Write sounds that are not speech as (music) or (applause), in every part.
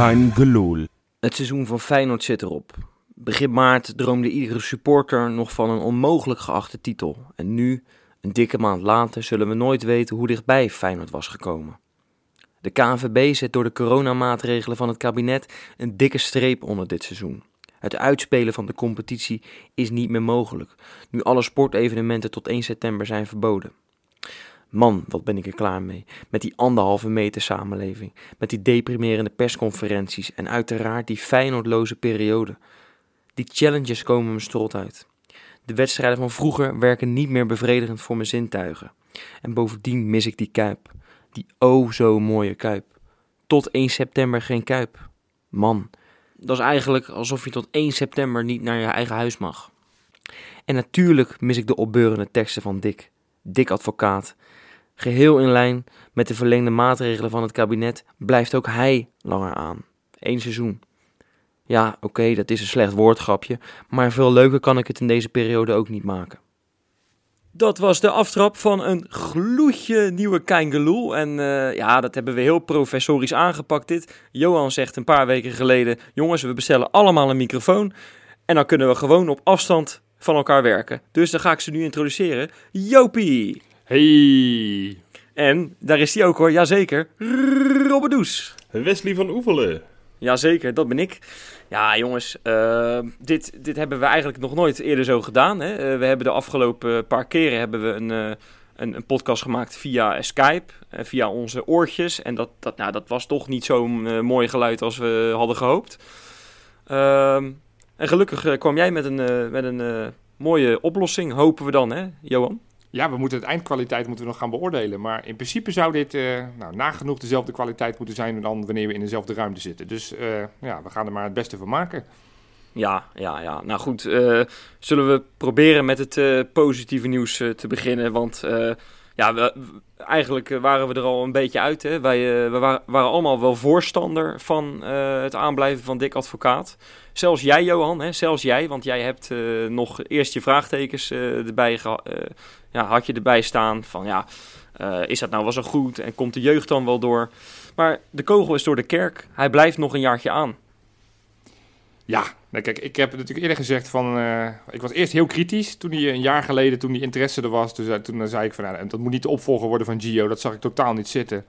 Geloel. Het seizoen van Feyenoord zit erop. Begin maart droomde iedere supporter nog van een onmogelijk geachte titel. En nu, een dikke maand later, zullen we nooit weten hoe dichtbij Feyenoord was gekomen. De KNVB zet door de coronamaatregelen van het kabinet een dikke streep onder dit seizoen. Het uitspelen van de competitie is niet meer mogelijk, nu alle sportevenementen tot 1 september zijn verboden. Man, wat ben ik er klaar mee. Met die anderhalve meter samenleving, met die deprimerende persconferenties en uiteraard die Feyenoordloze periode. Die challenges komen me strot uit. De wedstrijden van vroeger werken niet meer bevredigend voor mijn zintuigen. En bovendien mis ik die kuip. Die oh zo mooie kuip. Tot 1 september geen kuip. Man, dat is eigenlijk alsof je tot 1 september niet naar je eigen huis mag. En natuurlijk mis ik de opbeurende teksten van Dick. Dick advocaat. Geheel in lijn met de verlengde maatregelen van het kabinet blijft ook hij langer aan. Eén seizoen. Ja, oké, dat is een slecht woordgrapje, maar veel leuker kan ik het in deze periode ook niet maken. Dat was de aftrap van een gloedje nieuwe Keingeloel. En uh, ja, dat hebben we heel professorisch aangepakt dit. Johan zegt een paar weken geleden, jongens, we bestellen allemaal een microfoon. En dan kunnen we gewoon op afstand van elkaar werken. Dus dan ga ik ze nu introduceren. Jopie! Hey! En daar is hij ook hoor, jazeker. Robbedoes. Wesley van Oevelen. Jazeker, dat ben ik. Ja, jongens, uh, dit, dit hebben we eigenlijk nog nooit eerder zo gedaan. Hè? Uh, we hebben de afgelopen paar keren hebben we een, uh, een, een, podcast gemaakt via Skype, via onze oortjes. En dat, dat, nou, dat was toch niet zo'n mooi geluid als we hadden gehoopt. Ehm, en gelukkig kwam jij met een, met een mooie oplossing, hopen we dan, hè, Johan? Ja, we moeten het eindkwaliteit moeten we nog gaan beoordelen. Maar in principe zou dit uh, nou, nagenoeg dezelfde kwaliteit moeten zijn dan wanneer we in dezelfde ruimte zitten. Dus uh, ja, we gaan er maar het beste van maken. Ja, ja, ja. Nou goed, uh, zullen we proberen met het positieve nieuws te beginnen. Want ja, we, eigenlijk waren we er al een beetje uit. Hè? Wij we waren, allemaal wel voorstander van het aanblijven van Dick Advocaat. Zelfs jij, Johan, hè? zelfs jij, want jij hebt nog eerst je vraagtekens erbij ja, had je erbij staan van ja, is dat nou wel zo goed en komt de jeugd dan wel door? Maar de kogel is door de kerk. Hij blijft nog een jaartje aan. Ja, nou kijk, ik heb natuurlijk eerder gezegd van, uh, ik was eerst heel kritisch toen hij een jaar geleden, toen die interesse er was, toen, toen zei ik van, nou, dat moet niet de opvolger worden van Gio, dat zag ik totaal niet zitten.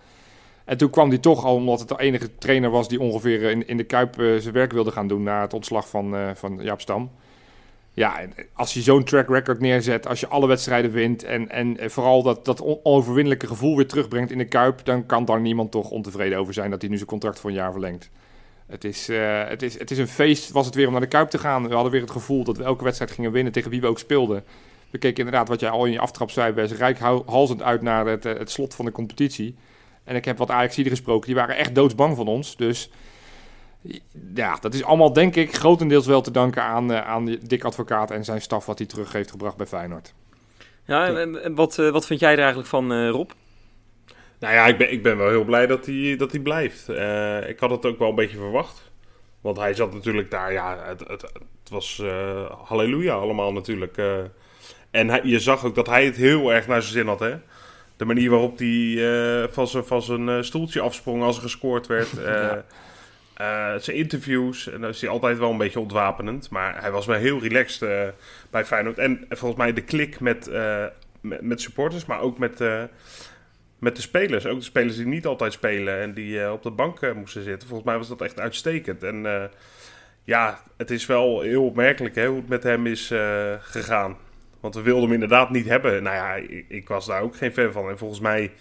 En toen kwam hij toch al, omdat het de enige trainer was die ongeveer in, in de Kuip zijn werk wilde gaan doen na het ontslag van, van Jaap Stam. Ja, als je zo'n track record neerzet, als je alle wedstrijden wint en, en vooral dat, dat onoverwinnelijke gevoel weer terugbrengt in de Kuip, dan kan daar niemand toch ontevreden over zijn dat hij nu zijn contract voor een jaar verlengt. Het is, uh, het, is, het is een feest, was het weer om naar de Kuip te gaan. We hadden weer het gevoel dat we elke wedstrijd gingen winnen tegen wie we ook speelden. We keken inderdaad, wat jij al in je aftrap zei, best rijkhalzend uit naar het, eh, het slot van de competitie. En ik heb wat ajax gesproken, die waren echt doodsbang van ons. Dus ja, dat is allemaal denk ik grotendeels wel te danken aan, uh, aan Dick Advocaat en zijn staf wat hij terug heeft gebracht bij Feyenoord. Ja, en, wat, uh, wat vind jij er eigenlijk van, Rob? Nou ja, ik ben, ik ben wel heel blij dat hij, dat hij blijft. ik had het ook wel een beetje verwacht. Want hij zat natuurlijk daar, ja, het, het, het was halleluja allemaal natuurlijk. en hij, je zag ook dat hij het heel erg naar zijn zin had, hè. De manier waarop hij van zijn, van zijn stoeltje afsprong als er gescoord werd. (laughs) ja. Zijn interviews, en dan is hij altijd wel een beetje ontwapenend. Maar hij was wel heel relaxed bij Feyenoord. En volgens mij de klik met, met, met, supporters, maar ook met, met de spelers. Ook de spelers die niet altijd spelen en die op de bank moesten zitten. Volgens mij was dat echt uitstekend. En ja, het is wel heel opmerkelijk hè, hoe het met hem is gegaan. Want we wilden hem inderdaad niet hebben. Nou ja, ik, ik, was daar ook geen fan van. En volgens mij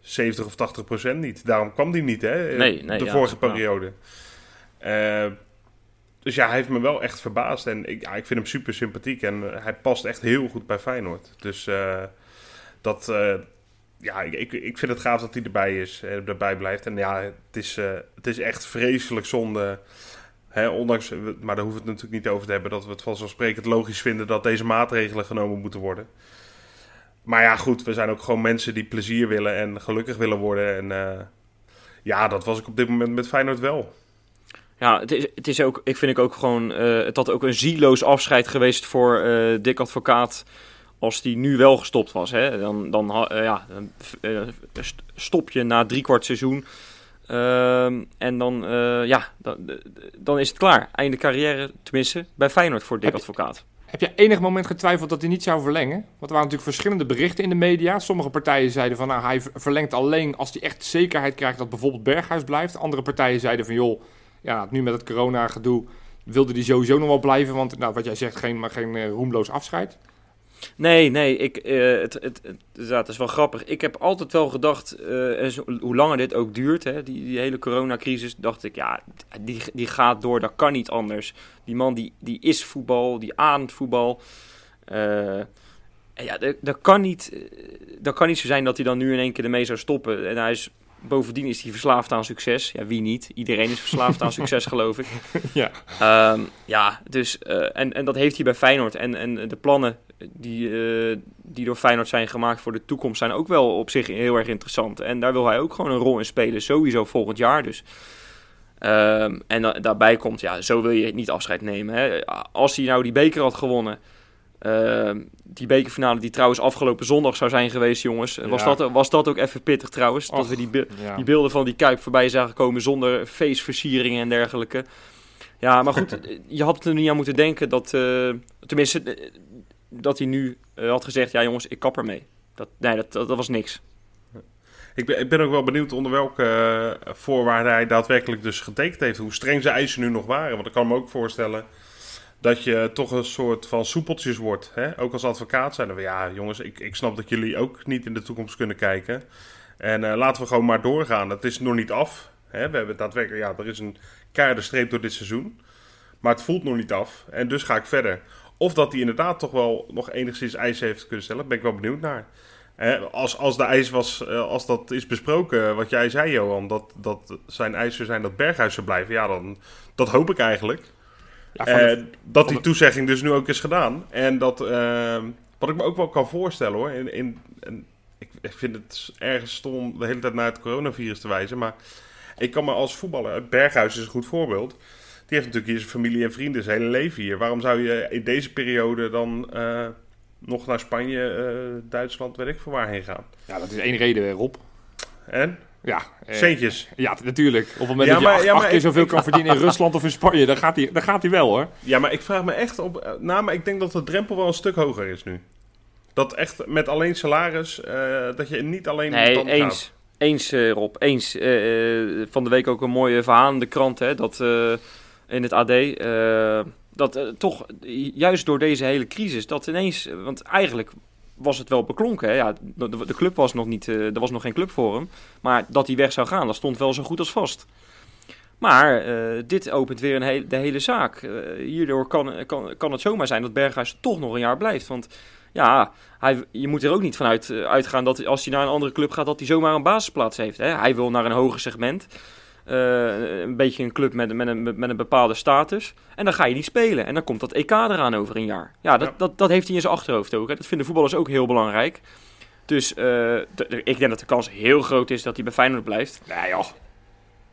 70 of 80 procent niet. Daarom kwam hij niet, hè? Nee, nee, de ja, vorige periode. Uh, dus ja, hij heeft me wel echt verbaasd. En ik, ja, ik vind hem super sympathiek. En hij past echt heel goed bij Feyenoord. Dus uh, dat... Ja, ik, ik vind het gaaf dat hij erbij is. en erbij blijft. En ja, het is, het is echt vreselijk zonde... Hè, ondanks, maar daar hoeven we het natuurlijk niet over te hebben... dat we het vanzelfsprekend logisch vinden... dat deze maatregelen genomen moeten worden. Maar ja, goed, we zijn ook gewoon mensen die plezier willen en gelukkig willen worden. En uh, ja, dat was ik op dit moment met Feyenoord wel. Ja, het is, het is ook, ik vind ik ook gewoon, het had ook een zieloos afscheid geweest voor Dick Advocaat. Als die nu wel gestopt was. Hè? Dan, dan, ja, dan stop je na drie kwart seizoen. Ehm, en dan, eh, ja, dan, dan is het klaar. Einde carrière, tenminste, bij Feyenoord voor Dick Heb- Advocaat. Heb je enig moment getwijfeld dat hij niet zou verlengen? Want er waren natuurlijk verschillende berichten in de media. Sommige partijen zeiden van nou, hij ver- verlengt alleen als hij echt zekerheid krijgt dat bijvoorbeeld Berghuis blijft. Andere partijen zeiden van joh, ja, nu met het corona gedoe wilde hij sowieso nog wel blijven. Want nou, wat jij zegt, geen, maar geen eh, roemloos afscheid. Nee, nee, ik, eh, het, het, het, ja, het is wel grappig. Ik heb altijd wel gedacht, eh, en zo- hoe langer dit ook duurt, hè, die, die hele coronacrisis, dacht ik, ja, die, die gaat door, dat kan niet anders. Die man die, die is voetbal, die ademt voetbal. En ja, dat, dat, kan niet, dat kan niet zo zijn dat hij dan nu in één keer ermee zou stoppen. En hij is, bovendien is hij verslaafd aan succes. Ja, wie niet? Iedereen is verslaafd aan succes, (laughs) geloof ik. ja. Ehm, ja, dus, en, en dat heeft hij bij Feyenoord. En, en de plannen die, eh, die door Feyenoord zijn gemaakt voor de toekomst zijn ook wel op zich heel erg interessant. En daar wil hij ook gewoon een rol in spelen, sowieso volgend jaar dus. Ehm, en da- daarbij komt, ja, zo wil je niet afscheid nemen. Hè. Als hij nou die beker had gewonnen, ehm, die bekerfinale die trouwens afgelopen zondag zou zijn geweest, jongens. Was, Ja. dat, was dat ook even pittig trouwens? dat we die, be- Ja. die beelden van die Kuip voorbij zagen komen zonder feestversieringen en dergelijke. Ja, maar goed, (laughs) je had er niet aan moeten denken dat, eh, tenminste, dat hij nu eh, had gezegd, ja jongens, ik kap ermee. Dat, nee, dat, dat, was niks. Ik ben, ik ben ook wel benieuwd onder welke eh, voorwaarden hij daadwerkelijk dus getekend heeft. Hoe streng zijn eisen nu nog waren. Want ik kan me ook voorstellen dat je toch een soort van soepeltjes wordt. Hè? Ook als advocaat zijn we ja jongens, ik, ik snap dat jullie ook niet in de toekomst kunnen kijken. En eh, laten we gewoon maar doorgaan. Het is nog niet af. Hè? We hebben daadwerkelijk, ja, er is een keiharde streep door dit seizoen. Maar het voelt nog niet af. En dus ga ik verder. Of dat hij inderdaad toch wel nog enigszins eisen heeft kunnen stellen. Ben ik wel benieuwd naar. Als, als de eis was, eh, als dat is besproken, wat jij zei, Johan, dat, dat zijn eisen zijn dat Berghuis zou blijven, ja, dan dat hoop ik eigenlijk. Ja, Eh, dat die toezegging dus nu ook is gedaan. En dat, eh, wat ik me ook wel kan voorstellen hoor, in, in, in- ik, ik vind het ergens stom om de hele tijd naar het coronavirus te wijzen, maar ik kan me als voetballer, Berghuis is een goed voorbeeld, die heeft natuurlijk hier zijn familie en vrienden, zijn hele leven hier. Waarom zou je in deze periode dan eh, nog naar Spanje, eh, Duitsland, weet ik voor waar heen gaan? ja, dat is één reden, Rob. En? Ja, eh, Centjes. ja, natuurlijk. Op het moment Ja, dat je maar- acht, ja, maar acht keer ik- zoveel ik- kan verdienen in (laughs) Rusland of in Spanje, dan gaat hij, dan gaat hij wel hoor. Ja, maar ik vraag me echt op. eh, Nou, maar ik denk dat de drempel wel een stuk hoger is nu. Dat echt met alleen salaris, eh, dat je niet alleen. Nee, eens. gaat. Eens, Rob. Eens. Van de week ook een mooie verhaal in de krant, hè, dat eh, in het AD. eh, dat eh, toch, juist door deze hele crisis, dat ineens... eh, Want eigenlijk was het wel beklonken. Hè? Ja, de, club was nog niet... er was nog geen club voor hem. Maar dat hij weg zou gaan, dat stond wel zo goed als vast. Maar dit opent weer een de hele zaak. Hierdoor kan, kan, kan het zomaar zijn dat Berghuis toch nog een jaar blijft. Want ja, hij, je moet er ook niet vanuit uitgaan dat als hij naar een andere club gaat, dat hij zomaar een basisplaats heeft. Hè? Hij wil naar een hoger segment. Eh, een beetje een club met, met, een, met een bepaalde status. En dan ga je niet spelen. En dan komt dat EK eraan over een jaar. Ja, dat, Ja. Dat, dat heeft hij in zijn achterhoofd ook. Hè? Dat vinden voetballers ook heel belangrijk. Dus eh, ik denk dat de kans heel groot is dat hij bij Feyenoord blijft. Nee joh.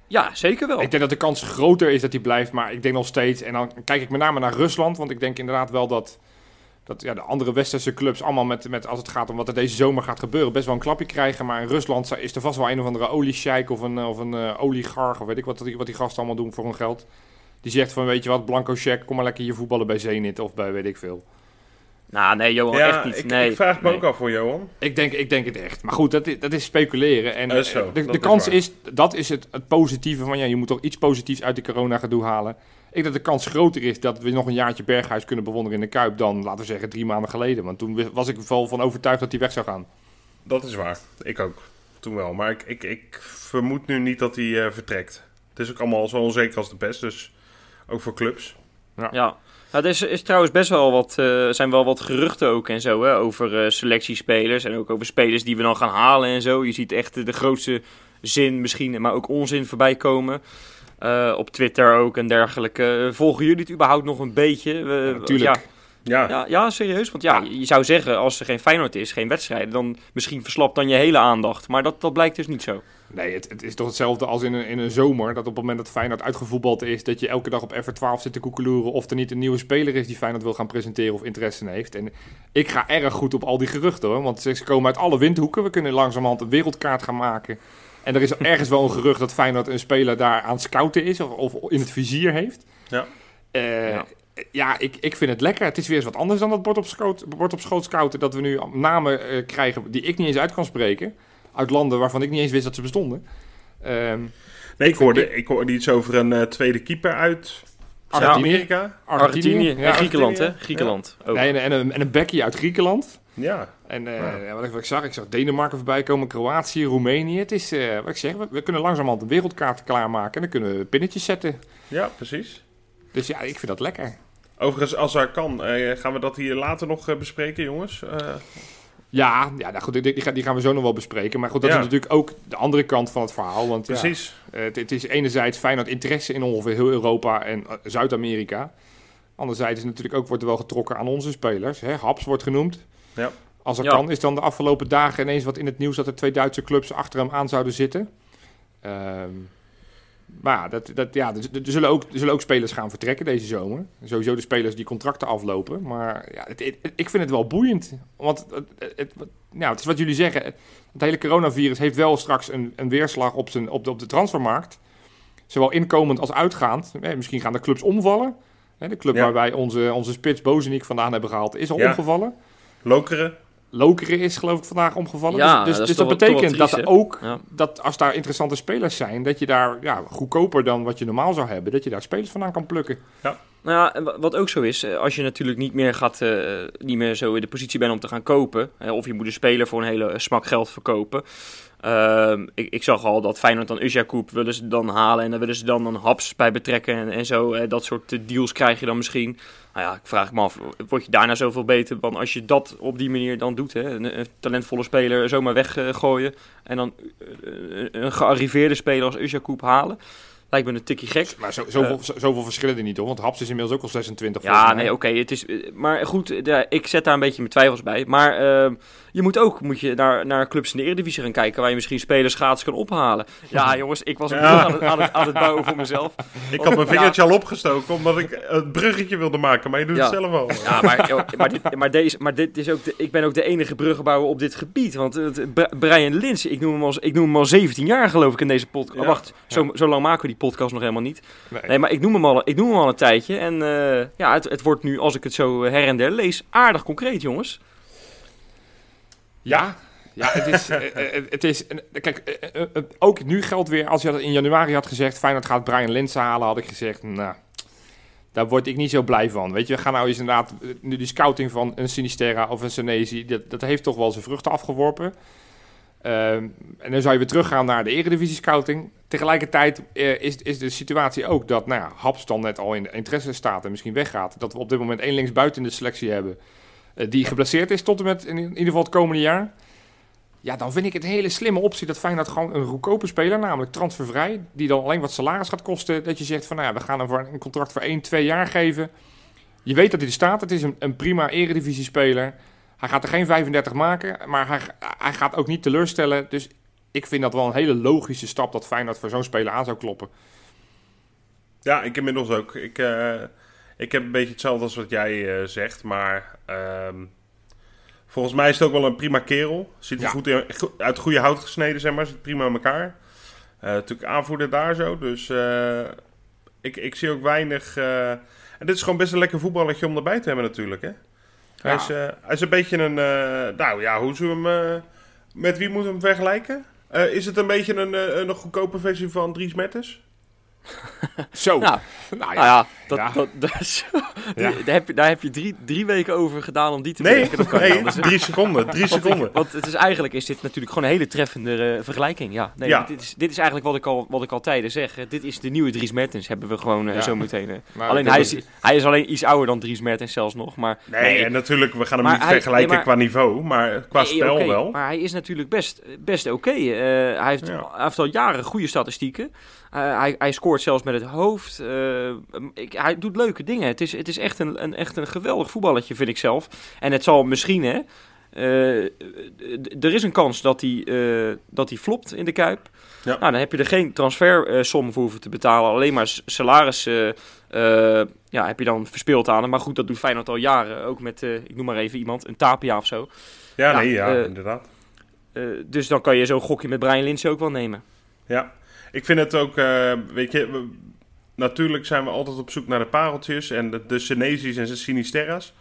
Ja, zeker wel. Ik denk dat de kans groter is dat hij blijft, maar ik denk nog steeds. En dan kijk ik met name naar Rusland, want ik denk inderdaad wel dat, dat ja, de andere westerse clubs allemaal met, met, als het gaat om wat er deze zomer gaat gebeuren, best wel een klapje krijgen. Maar in Rusland is er vast wel een of andere oliesjeik of een, of een eh, oligarch, of weet ik wat, die- wat die gasten allemaal doen voor hun geld. Die zegt van, weet je wat, blanco check, kom maar lekker hier voetballen bij Zenit of bij weet ik veel. Nou, nee, Johan, Ja, echt niet. ik, nee, ik vraag me nee. ook af voor Johan. Ik denk, ik denk het echt. Maar goed, dat is, dat is speculeren. En Dat is zo, eh, de, de is kans waar. is, dat is het, het positieve van, ja, je moet toch iets positiefs uit de corona gedoe halen. Ik denk dat de kans groter is dat we nog een jaartje Berghuis kunnen bewonderen in de Kuip dan, laten we zeggen, drie maanden geleden. Want toen was ik wel van overtuigd dat hij weg zou gaan. Dat is waar. Ik ook. Toen wel. Maar ik, ik, ik vermoed nu niet dat hij eh, vertrekt. Het is ook allemaal zo onzeker als de pest. Dus ook voor clubs. Ja. Nou, er is, is trouwens best wel wat, eh, zijn wel wat geruchten ook en zo, hè, over eh, selectiespelers en ook over spelers die we dan gaan halen en zo. Je ziet echt de grootste zin misschien, maar ook onzin voorbij komen. Eh, op Twitter ook en dergelijke. Volgen jullie het überhaupt nog een beetje? Natuurlijk. Ja, Ja, ja, ja, serieus. Want ja, je zou zeggen, als er geen Feyenoord is, geen wedstrijden, dan misschien verslapt dan je hele aandacht. Maar dat, dat blijkt dus niet zo. Nee, het, het is toch hetzelfde als in een, in een zomer. Dat op het moment dat Feyenoord uitgevoetbald is, dat je elke dag op F12 zit te koekeloeren of er niet een nieuwe speler is die Feyenoord wil gaan presenteren of interesse in heeft. En ik ga erg goed op al die geruchten hoor, want ze komen uit alle windhoeken. We kunnen langzamerhand een wereldkaart gaan maken En er is ergens wel een gerucht dat Feyenoord een speler daar aan scouten is of, of in het vizier heeft. Ja. Eh, Ja. ja, ik, ik vind het lekker. Het is weer eens wat anders dan dat bord op, schoot, bord op schoot scouten. Dat we nu namen eh, krijgen die ik niet eens uit kan spreken. Uit landen waarvan ik niet eens wist dat ze bestonden. Ehm, Nee, ik hoorde, ik hoorde iets over een eh, tweede keeper uit. Zuid-Amerika. Argentinië Ja, en Griekenland, hè? Griekenland ook. Nee, en, en, een, en een bekkie uit Griekenland. Ja. En eh, Ja. ja, wat, ik, wat ik zag, ik zag Denemarken voorbij komen, Kroatië, Roemenië. Het is, eh, wat ik zeg, we, we kunnen langzamerhand een wereldkaart klaarmaken. En dan kunnen we pinnetjes zetten. ja, precies. Dus ja, ik vind dat lekker. Overigens, als dat kan, eh, gaan we dat hier later nog eh, bespreken, jongens. Eh, Ja, ja nou goed, die, die gaan- die gaan we zo nog wel bespreken. Maar goed, dat Ja. is natuurlijk ook de andere kant van het verhaal. Want ja, precies. eh, het, het is enerzijds Feyenoord interesse in ongeveer heel Europa en Zuid-Amerika. Anderzijds is natuurlijk ook, wordt er wel getrokken aan onze spelers. Hè? Haps wordt genoemd. Ja. Als er Ja. kan, is dan de afgelopen dagen ineens wat in het nieuws dat er twee Duitse clubs achter hem aan zouden zitten. Ehm, maar ja, dat, dat, ja, er, er zullen ook, er zullen ook spelers gaan vertrekken deze zomer. Sowieso de spelers die contracten aflopen. Maar ja, het, het- ik vind het wel boeiend. Want het, het, het- is wat jullie zeggen. Het hele coronavirus heeft wel straks een, een weerslag op, zijn, op, de, op de transfermarkt. Zowel inkomend als uitgaand. Eh, misschien gaan de clubs omvallen. Hè, de club Ja. waar wij onze, onze spits Bozeniek vandaan hebben gehaald is al Ja. omgevallen. Lokeren. Lokeren is geloof ik vandaag omgevallen. Ja, dus dus, dat dus dat betekent dat triest, er ook, Ja. dat als daar interessante spelers zijn, dat je daar ja, goedkoper dan wat je normaal zou hebben, dat je daar spelers vandaan kan plukken. Nou ja, wat ook zo is, eh, als je natuurlijk niet meer, gaat, eh, niet meer zo in de positie bent om te gaan kopen, of je moet een speler voor een hele smak geld verkopen. Ehm, ik, ik zag al dat Feyenoord dan Usjakoub willen ze dan halen en daar willen ze dan een Haps bij betrekken en, en zo. dat soort eh, deals krijg je dan misschien. Nou ja, ik vraag me af, word je daarna zoveel beter dan als je dat op die manier dan doet? Hè? Een, talentvolle speler zomaar weggooien en dan een, gearriveerde speler als Usjakoub halen? Lijkt me een tikje gek. Maar zo, zoveel, zo- zoveel verschillen er niet hoor, want Haps is inmiddels ook al 26 Ja, nee, oké. het is, eh, maar goed, eh, ja, ik zet daar een beetje mijn twijfels bij. Maar eh, je moet ook moet je naar, naar clubs in de Eredivisie gaan kijken... waar je misschien spelers gratis kan ophalen. Ja, (laughs) jongens, ik was een Ja. brug aan, het, aan, het, aan het bouwen voor mezelf. Ik had mijn vingertje al opgestoken omdat ik het bruggetje wilde maken, maar je doet Ja. het zelf al. Ja, maar, joh, maar, dit, maar, deze, maar dit is ook de, ik ben ook de enige bruggenbouwer op dit gebied. Want eh, Brian Lins, ik noem, hem al, ik noem hem al 17 jaar geloof ik in deze podcast. Ja. Wacht, zo, zo lang maken we die podcast nog helemaal niet. Nee. Nee, maar ik noem hem al, ik noem hem al een tijdje. En eh, ja, het, het wordt nu, als ik het zo her en der lees, aardig concreet, jongens. Ja, ja het is... (laughs) eh, eh, het is eh, kijk, eh, eh, eh, ook nu geldt weer, als je dat in januari had gezegd, Feyenoord gaat Brian Linsen halen, had ik gezegd, nou... Daar word ik niet zo blij van. Weet je, we gaan nou eens inderdaad... eh, Nu die scouting van een Sinisterra of een Senesi... Dat, dat heeft toch wel zijn vruchten afgeworpen. Ehm, en dan zou je weer teruggaan naar de Eredivisie scouting. Tegelijkertijd eh, is, is de situatie ook dat nou ja, Haps dan net al in de interesse staat en misschien weggaat. Dat we op dit moment één linksbuiten in de selectie hebben eh, die geblesseerd is tot en met in, in ieder geval het komende jaar. Ja, dan vind ik het een hele slimme optie dat Feyenoord gewoon een goedkope speler, namelijk transfervrij, die dan alleen wat salaris gaat kosten, dat je zegt van nou ja, we gaan hem voor een contract voor 1, 2 jaar geven. Je weet dat hij er staat, het is een, een prima eredivisie speler. Hij gaat er geen 35 maken, maar hij, hij gaat ook niet teleurstellen. Dus ik vind dat wel een hele logische stap dat Feyenoord voor zo'n speler aan zou kloppen. Ja, ik inmiddels ook. Ik, eh, ik heb een beetje hetzelfde als wat jij eh, zegt, maar ehm, volgens mij is het ook wel een prima kerel. Ziet er Ja. goed in- uit goede hout gesneden, zeg maar. Zit prima in elkaar. Eh, natuurlijk aanvoerder daar zo, dus ik, ik zie ook weinig... en dit is gewoon best een lekker voetballetje om erbij te hebben natuurlijk, hè. Hij, Ja. is, hij is een beetje een... nou ja, hoe zullen we hem... met wie moeten we hem vergelijken? Eh, is het een beetje een, eh, een goedkope versie van Dries Mertens? (laughs) Zo. Nou, Nou Nou ja, dat, Ja. Dat, dat die- Ja. daar, heb je, daar heb je drie, drie weken over gedaan om die te Nee, bedenken. Dat kan nee drie seconden. Drie (laughs) Want, seconden. ik- want het is eigenlijk is dit natuurlijk gewoon een hele treffende eh, vergelijking. Ja, nee. Dit, is, dit is eigenlijk wat ik al, wat ik al tijden zeg. Dit is de nieuwe Dries Mertens, hebben we gewoon eh, zo meteen. eh. Alleen hij is, hij is alleen iets ouder dan Dries Mertens zelfs nog. Maar, Nee, en natuurlijk, we gaan hem niet hij- vergelijken nee, maar- qua niveau, maar qua spel wel. Maar hij is natuurlijk best, best oké. Hij, heeft, hij heeft al jaren goede statistieken. Hij, hij scoort zelfs met het hoofd. Eh, ik, hij doet leuke dingen. Het is, het is echt, een, een, echt een geweldig voetballetje, vind ik zelf. En het zal misschien, hè... eh, er is een kans dat hij, eh, dat hij flopt in de Kuip. Ja. Nou, dan heb je er geen transfersom voor hoeven te betalen. Alleen maar salaris ja, heb je dan verspeeld aan hem. Maar goed, dat doet Feyenoord al jaren. Ook met, ik noem maar even iemand, een Tapia of zo. Ja, Ja, nee, ja, inderdaad. Dus dan kan je zo'n gokje met Brian Linsen ook wel nemen. Ja, ik vind het ook, eh, weet je, natuurlijk zijn we altijd op zoek naar de pareltjes en de, de en de Sinisterra's,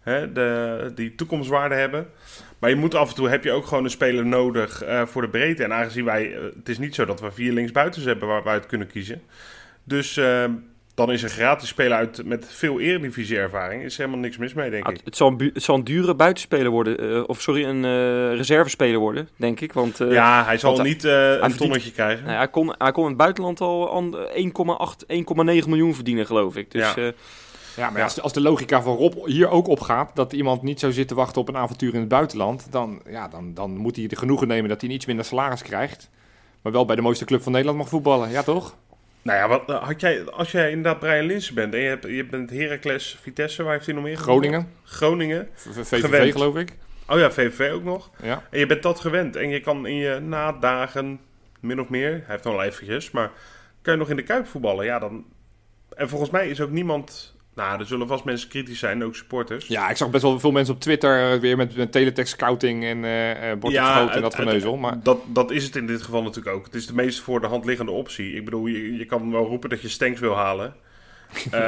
hè, de, die toekomstwaarde hebben. Maar je moet af en toe, heb je ook gewoon een speler nodig eh, voor de breedte. En aangezien wij, eh, het is niet zo dat we vier linksbuitens hebben waar we uit kunnen kiezen. Dus eh, dan is een gratis speler uit met veel eredivisie-ervaring, is er helemaal niks mis mee, denk Ah, ik. het, het zal een, bu- het zal een dure buitenspeler worden, eh, of sorry, een eh, reservespeler worden, denk ik. Want eh, ja, hij zal want niet eh, een verdient- tonnetje krijgen. nou hij, kon, hij kon in het buitenland al an- 1,8, 1,9 miljoen verdienen, geloof ik. Dus Ja. eh, Ja, maar Als, de, als de logica van Rob hier ook opgaat, dat iemand niet zou zitten wachten op een avontuur in het buitenland, dan, ja, dan, dan moet hij er genoegen nemen dat hij een iets minder salaris krijgt. Maar wel bij de mooiste club van Nederland mag voetballen, ja toch? Nou ja, wat, eh, had jij, als jij inderdaad Brian Linsen bent en je, hebt, je bent Heracles, Vitesse, waar heeft hij nog meer? Groningen, Groningen. VVV Gewend. geloof ik. Oh ja, VVV ook nog. Ja. En je bent dat gewend. En je kan in je nadagen, min of meer, hij heeft nog wel eventjes, maar kan je nog in de Kuip voetballen? Ja, dan... En volgens mij is ook niemand... Nou, er zullen vast mensen kritisch zijn, ook supporters. ja, ik zag best wel veel mensen op Twitter eh, weer met, met teletext scouting en bord op schoot en dat geneuzel. Maar dat, dat is het in dit geval natuurlijk ook. Het is de meest voor de hand liggende optie. Ik bedoel, je, je kan wel roepen dat je Stenks wil halen. Eh,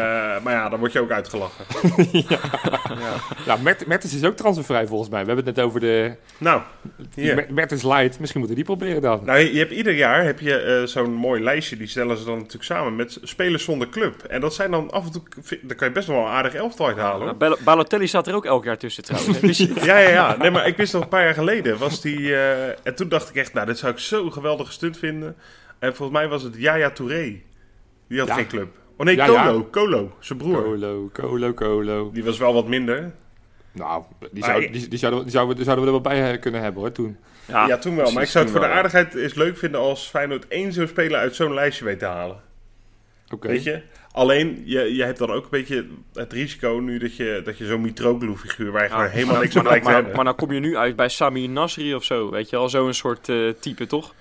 maar ja, dan word je ook uitgelachen. (laughs) ja, Mert- Mertens is ook transfervrij volgens mij. We hebben het net over de Nou, hier. Mer- Mertens Light. Misschien moeten we die proberen dan. Nou, je, hebt ieder jaar heb je eh, zo'n mooi lijstje. Die stellen ze dan natuurlijk samen met spelers zonder club. En dat zijn dan af en toe. Daar kan je best wel een aardig elftal uit halen. nou, Balotelli staat er ook elk jaar tussen trouwens. Dus- (laughs) Ja, ja, ja. Nee, maar ik wist nog een paar jaar geleden was die. eh, en toen dacht ik echt, nou, dit zou ik zo geweldige stunt vinden. En volgens mij was het Yaya Touré. Die had Ja. geen club. Oh nee, Ja, Colo. ja. Colo, zijn broer. Colo, Colo, Colo. Die was wel wat minder. Nou, die, zou, die, die, zouden, die, zouden, we- die zouden we er wel bij eh, kunnen hebben hoor, toen. Ja, toen wel. maar ik zou het voor de aardigheid eens leuk vinden als Feyenoord één zo'n speler uit zo'n lijstje weet te halen. Oké. Weet je? Alleen, je, je hebt dan ook een beetje het risico nu dat je, dat je zo'n Mitroglou-figuur waar je gewoon helemaal maar, niks maar, aan lijkt te maar, hebben. maar dan kom je nu uit bij Sami Nasri of zo, weet je wel. Zo'n soort eh, type, toch?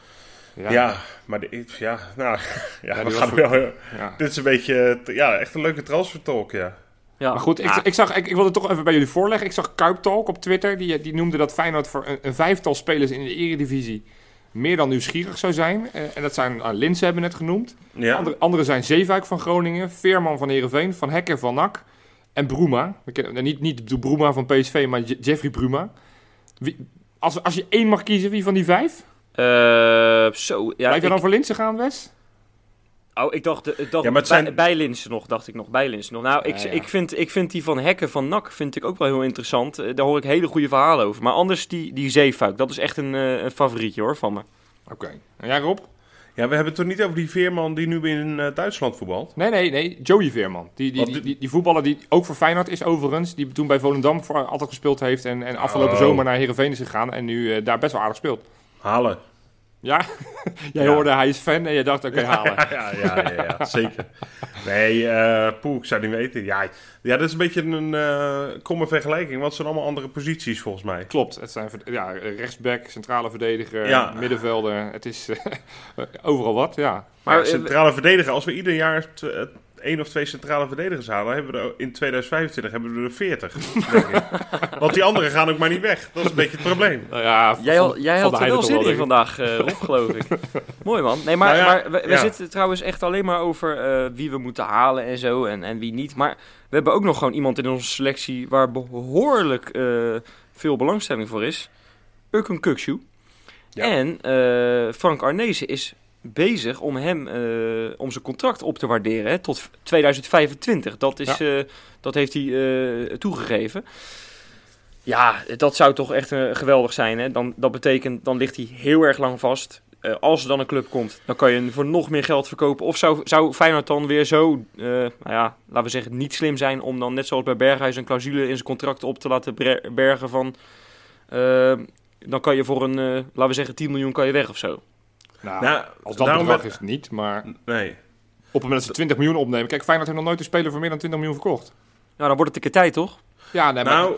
Ja. maar de, ja, nou, (laughs) ja, we voor-. (laughs) Dit is een beetje, t- ja, echt een leuke transfertalk, ja. Ja. Maar goed, ik, Ja, ik, zag, ik, ik wilde het toch even bij jullie voorleggen. Ik zag Kuiptalk op Twitter. Die, die noemde dat Feyenoord voor een, een vijftal spelers in de eredivisie meer dan nieuwsgierig zou zijn. Eh, en dat zijn, uh, Linsen hebben we net genoemd. Ja, Andere, andere zijn Zeefuik van Groningen, Veerman van Heerenveen, Van Hekken van NAC en Bruma. We kennen, niet, niet de Bruma van PSV, maar Je- Jeffrey Bruma. Wie, als, als je één mag kiezen, wie van die vijf? Eh, zo, ja. Blijf je ik, dan voor Linsen gaan, Wes? oh, ik dacht, ik dacht Ja, maar het bij, zijn- bij Linsen nog, dacht ik nog, bij Linsen nog. Nou, ik, Ja, ja. Ik, vind, ik vind die van Hekken van NAC vind ik ook wel heel interessant. Eh, Daar hoor ik hele goede verhalen over. Maar anders die, die Zeefuik, dat is echt een, eh, een favorietje hoor, van me. Oké. En jij Rob? ja, we hebben het toch niet over die Veerman die nu in eh, Duitsland voetbalt? Nee, nee, nee. Joey Veerman. Die, die, Wat die, die- die, die voetballer die ook voor Feyenoord is overigens. Die toen bij Volendam voor altijd gespeeld heeft. En, en afgelopen Oh. zomer naar Heerenveen is gegaan. En nu daar best wel aardig speelt. Halen. Ja? (laughs) Jij Ja. hoorde hij is fan en je dacht oké halen. Ja, (laughs) ja, ja, ja, ja, zeker. Nee, eh poeh, ik zou niet weten. Ja, ja, dat is een beetje een eh kromme vergelijking, want het zijn allemaal andere posities volgens mij. Klopt, het zijn ja, rechtsback, centrale verdediger, Ja. middenvelder. Het is (laughs) eh, overal wat, ja. Maar, Maar centrale verdediger, als we ieder jaar één of twee centrale verdedigers halen, hebben we er in 2025 hebben we er 40. denk ik. (laughs) Want die anderen gaan ook maar niet weg. Dat is een beetje het probleem. Nou ja Jij, van- had, jij van had de er wel zin in vandaag, eh Rob, (laughs) geloof ik. Mooi man. Nee, maar, Nou ja, maar we, we ja. zitten trouwens echt alleen maar over eh, wie we moeten halen en zo en, en wie niet. Maar we hebben ook nog gewoon iemand in onze selectie waar behoorlijk eh, veel belangstelling voor is. Urkun Kuksu. Ja. En eh, Frank Arnezen is bezig om hem, eh, om zijn contract op te waarderen hè, tot 2025. Dat, is, eh, dat heeft hij eh, toegegeven. Ja, dat zou toch echt geweldig zijn. Hè? Dan, dat betekent, dan ligt hij heel erg lang vast. Als er dan een club komt, dan kan je hem voor nog meer geld verkopen. Of zou, zou Feyenoord dan weer zo, nou ja, laten we zeggen, niet slim zijn... om dan net zoals bij Berghuis een clausule in zijn contract op te laten bergen van... dan kan je voor een, laten we zeggen, 10 miljoen kan je weg of zo. Nou, Nou, als dat bedrag ben- is het niet, maar Nee. op het moment dat ze 20 miljoen opnemen. Kijk, Feyenoord heeft nog nooit een speler voor meer dan 20 miljoen verkocht. Nou, dan wordt het een keer tijd, toch? Ja, nee, maar, Nou,